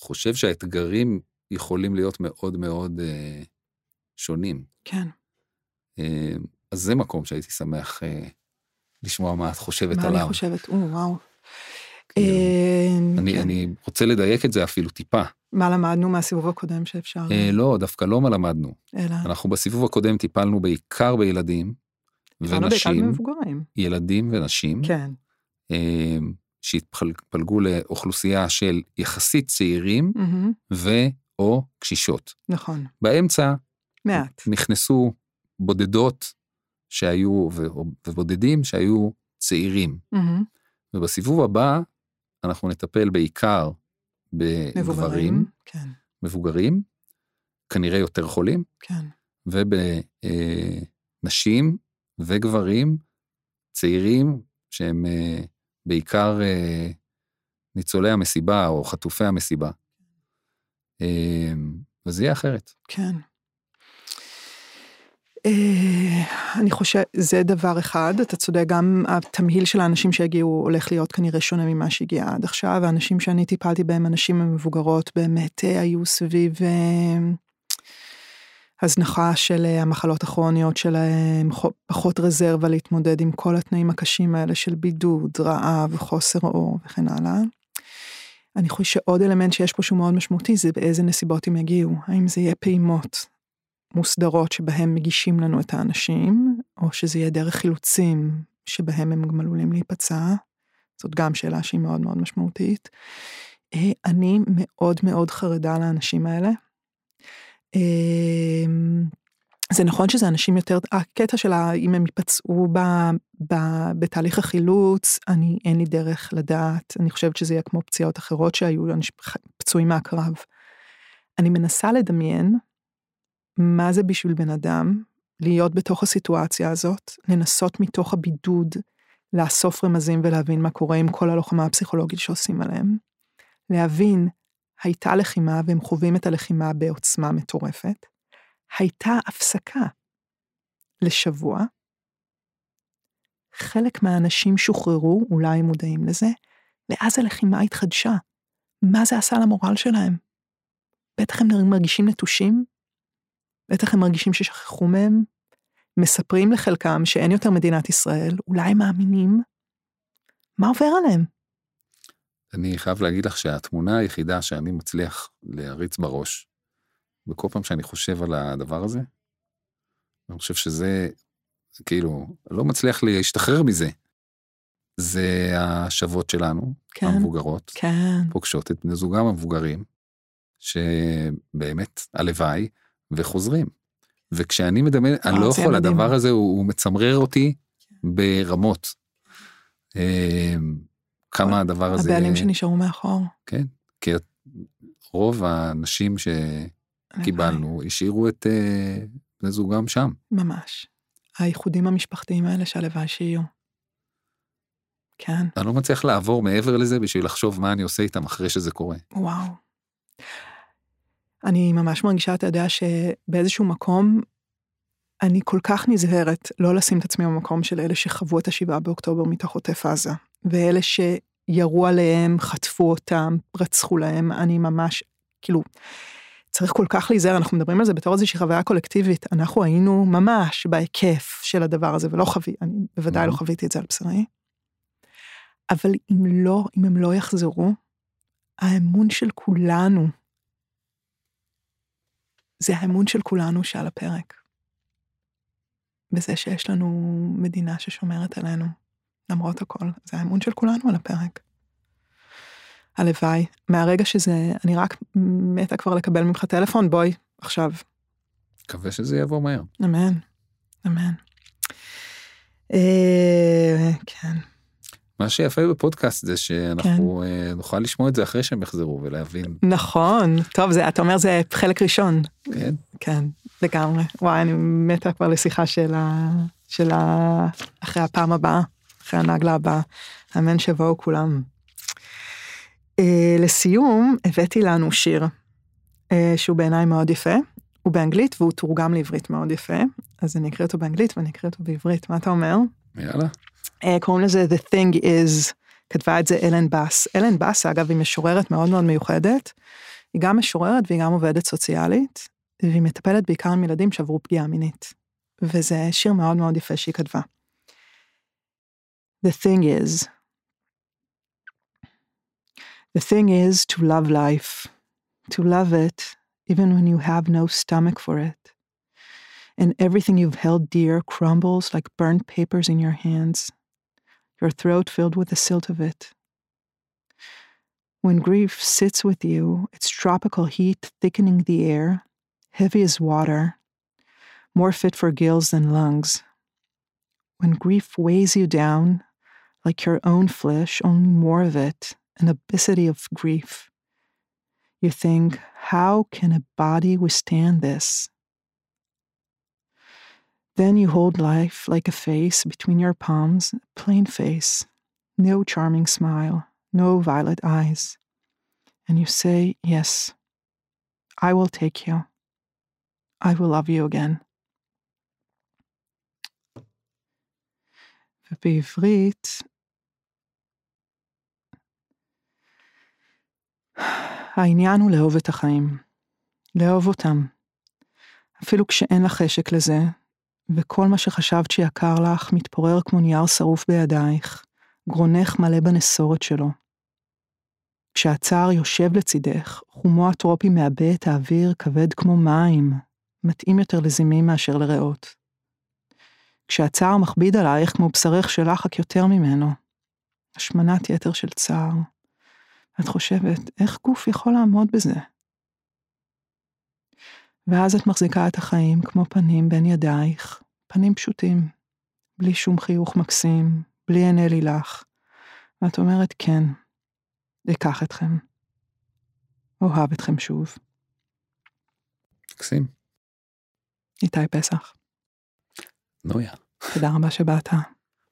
חושב שהאתגרים יכולים להיות מאוד מאוד אה, שונים. כן. אה, אז זה מקום שהייתי שמח אה, לשמוע מה את חושבת מה עליו. אני חושבת? או, וואו. כאילו, אה, אני, כן. אני רוצה לדייק את זה אפילו טיפה. מה למדנו מהסיבוב הקודם שאפשר? אה, לא, דווקא לא מה למדנו. אלא... אנחנו בסיבוב הקודם טיפלנו בעיקר בילדים בעיקר ונשים. ילדים ונשים, כן. אה, שהתפלגו לאוכלוסייה של יחסית צעירים מהמם, ו/או קשישות. נכון. באמצע מעט. נכנסו בודדות שהיו, ובודדים שהיו צעירים. מהמם, ובסיבוב הבא אנחנו נטפל בעיקר בגברים, מבוגרים. כן. מבוגרים, כנראה יותר חולים, כן. ובנשים וגברים צעירים שהם אה, בעיקר אה, ניצולי המסיבה או חטופי המסיבה. אה, וזה יהיה אחרת. כן. אה, אני חושב, זה דבר אחד, אתה צודק, גם התמהיל של האנשים שהגיעו הולך להיות כנראה שונה ממה שהגיע עד עכשיו, האנשים שאני טיפלתי בהם, הנשים המבוגרות, באמת אה, היו סביב אה, הזנחה של המחלות הכרוניות שלהם, חו- פחות רזרבה להתמודד עם כל התנאים הקשים האלה של בידוד, רעב, חוסר אור וכן הלאה. אני חושבת שעוד אלמנט שיש פה שהוא מאוד משמעותי זה באיזה נסיבות הם יגיעו, האם זה יהיה פעימות מוסדרות שבהם מגישים לנו את האנשים, או שזה יהיה דרך חילוצים שבהם הם גם עלולים להיפצע, זאת גם שאלה שהיא מאוד מאוד משמעותית. אה, אני מאוד מאוד חרדה לאנשים האלה. אה, זה נכון שזה אנשים יותר, הקטע של ה- אם הם ייפצעו ב, ב, בתהליך החילוץ, אני, אין לי דרך לדעת, אני חושבת שזה יהיה כמו פציעות אחרות שהיו, אנשים פצועים מהקרב. אני מנסה לדמיין מה זה בשביל בן אדם להיות בתוך הסיטואציה הזאת, לנסות מתוך הבידוד לאסוף רמזים ולהבין מה קורה עם כל הלוחמה הפסיכולוגית שעושים עליהם. להבין, הייתה לחימה והם חווים את הלחימה בעוצמה מטורפת. הייתה הפסקה לשבוע. חלק מהאנשים שוחררו, אולי הם מודעים לזה, ואז הלחימה התחדשה. מה זה עשה למורל שלהם? בטח הם מרגישים נטושים, בטח הם מרגישים ששכחו מהם, מספרים לחלקם שאין יותר מדינת ישראל, אולי הם מאמינים. מה עובר עליהם? אני חייב להגיד לך שהתמונה היחידה שאני מצליח להריץ בראש, בכל פעם שאני חושב על הדבר הזה, אני חושב שזה, כאילו, לא מצליח להשתחרר מזה. זה השוות שלנו, כן, המבוגרות, כן, פוגשות את בני זוגם המבוגרים, שבאמת, הלוואי, וחוזרים. וכשאני מדמיין, אני לא זה יכול, מדהים. הדבר הזה הוא, הוא מצמרר אותי ברמות. אה, כמה הדבר הזה... הבעלים שנשארו מאחור. כן, כי רוב האנשים שקיבלנו השאירו את אה, בני זוגם שם. ממש. האיחודים המשפחתיים האלה שהלוואי שיהיו. כן, אני לא מצליח לעבור מעבר לזה בשביל לחשוב מה אני עושה איתם אחרי שזה קורה. וואו. אני ממש מרגישה, אתה יודע, שבאיזשהו מקום, אני כל כך נזהרת לא לשים את עצמי במקום של אלה שחוו את השבעה באוקטובר מתוך עוטף עזה, ואלה שירו עליהם, חטפו אותם, רצחו להם, אני ממש, כאילו, צריך כל כך להיזהר, אנחנו מדברים על זה בתור איזושהי חוויה קולקטיבית, אנחנו היינו ממש בהיקף של הדבר הזה, ולא חווי, אני בוודאי לא Mhm. חוויתי את זה על בשרי. אבל אם לא, אם הם לא יחזרו, האמון של כולנו זה האמון של כולנו שעל הפרק. בזה שיש לנו מדינה ששומרת עלינו, למרות הכל, זה האמון של כולנו על הפרק. הלוואי, מהרגע שזה, אני רק מתה כבר לקבל ממך טלפון, בואי, עכשיו. מקווה שזה יבוא מהר. אמן, אמן. אה, כן. מה שיפה בפודקאסט זה שאנחנו כן. נוכל לשמוע את זה אחרי שהם יחזרו ולהבין. נכון, טוב, זה, אתה אומר זה חלק ראשון. כן. כן, לגמרי. וואי, אני מתה כבר לשיחה של ה... של ה... אחרי הפעם הבאה, אחרי הנגלה הבאה. אמן שיבואו כולם. Uh, לסיום, הבאתי לנו שיר uh, שהוא בעיניי מאוד יפה. הוא באנגלית והוא תורגם לעברית מאוד יפה, אז אני אקריא אותו באנגלית ואני אקריא אותו בעברית, מה אתה אומר? יאללה. Uh, קוראים לזה The Thing Is, כתבה את זה אלן באס. אלן באס, אגב, היא משוררת מאוד מאוד מיוחדת. היא גם משוררת והיא גם עובדת סוציאלית, והיא מטפלת בעיקר עם ילדים שעברו פגיעה מינית. וזה שיר מאוד מאוד יפה שהיא כתבה. The thing is, the thing is to love life, to love it even when you have no stomach for it. And everything you've held dear crumbles like burnt papers in your hands, your throat filled with the silt of it. When grief sits with you, its tropical heat thickening the air, heavy as water, more fit for gills than lungs. When grief weighs you down, like your own flesh, only more of it, an abyssity of grief. You think, how can a body withstand this? Then you hold life like a face between your palms, a plain face, no charming smile, no violet eyes. And you say, Yes, I will take you. I will love you again. ובעברית, העניין הוא לאהוב את החיים, לאהוב אותם. אפילו כשאין לך חשק לזה, וכל מה שחשבת שיקר לך מתפורר כמו נייר שרוף בידייך, גרונך מלא בנסורת שלו. כשהצער יושב לצידך, חומו הטרופי מעבה את האוויר כבד כמו מים, מתאים יותר לזימים מאשר לריאות. כשהצער מכביד עלייך כמו בשרך שלך רק יותר ממנו. השמנת יתר של צער. את חושבת, איך גוף יכול לעמוד בזה? ואז את מחזיקה את החיים כמו פנים בין ידייך, פנים פשוטים, בלי שום חיוך מקסים, בלי עיני לילך, ואת אומרת כן, אקח אתכם. אוהב אתכם שוב. מקסים. איתי פסח. נויה. תודה רבה שבאת.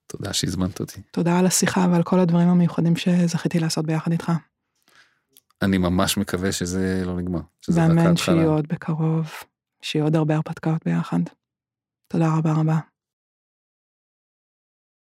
תודה שהזמנת אותי. תודה על השיחה ועל כל הדברים המיוחדים שזכיתי לעשות ביחד איתך. אני ממש מקווה שזה לא נגמר. ואמן שיהיו עוד בקרוב, שיהיו עוד הרבה הרפתקאות ביחד. תודה רבה רבה.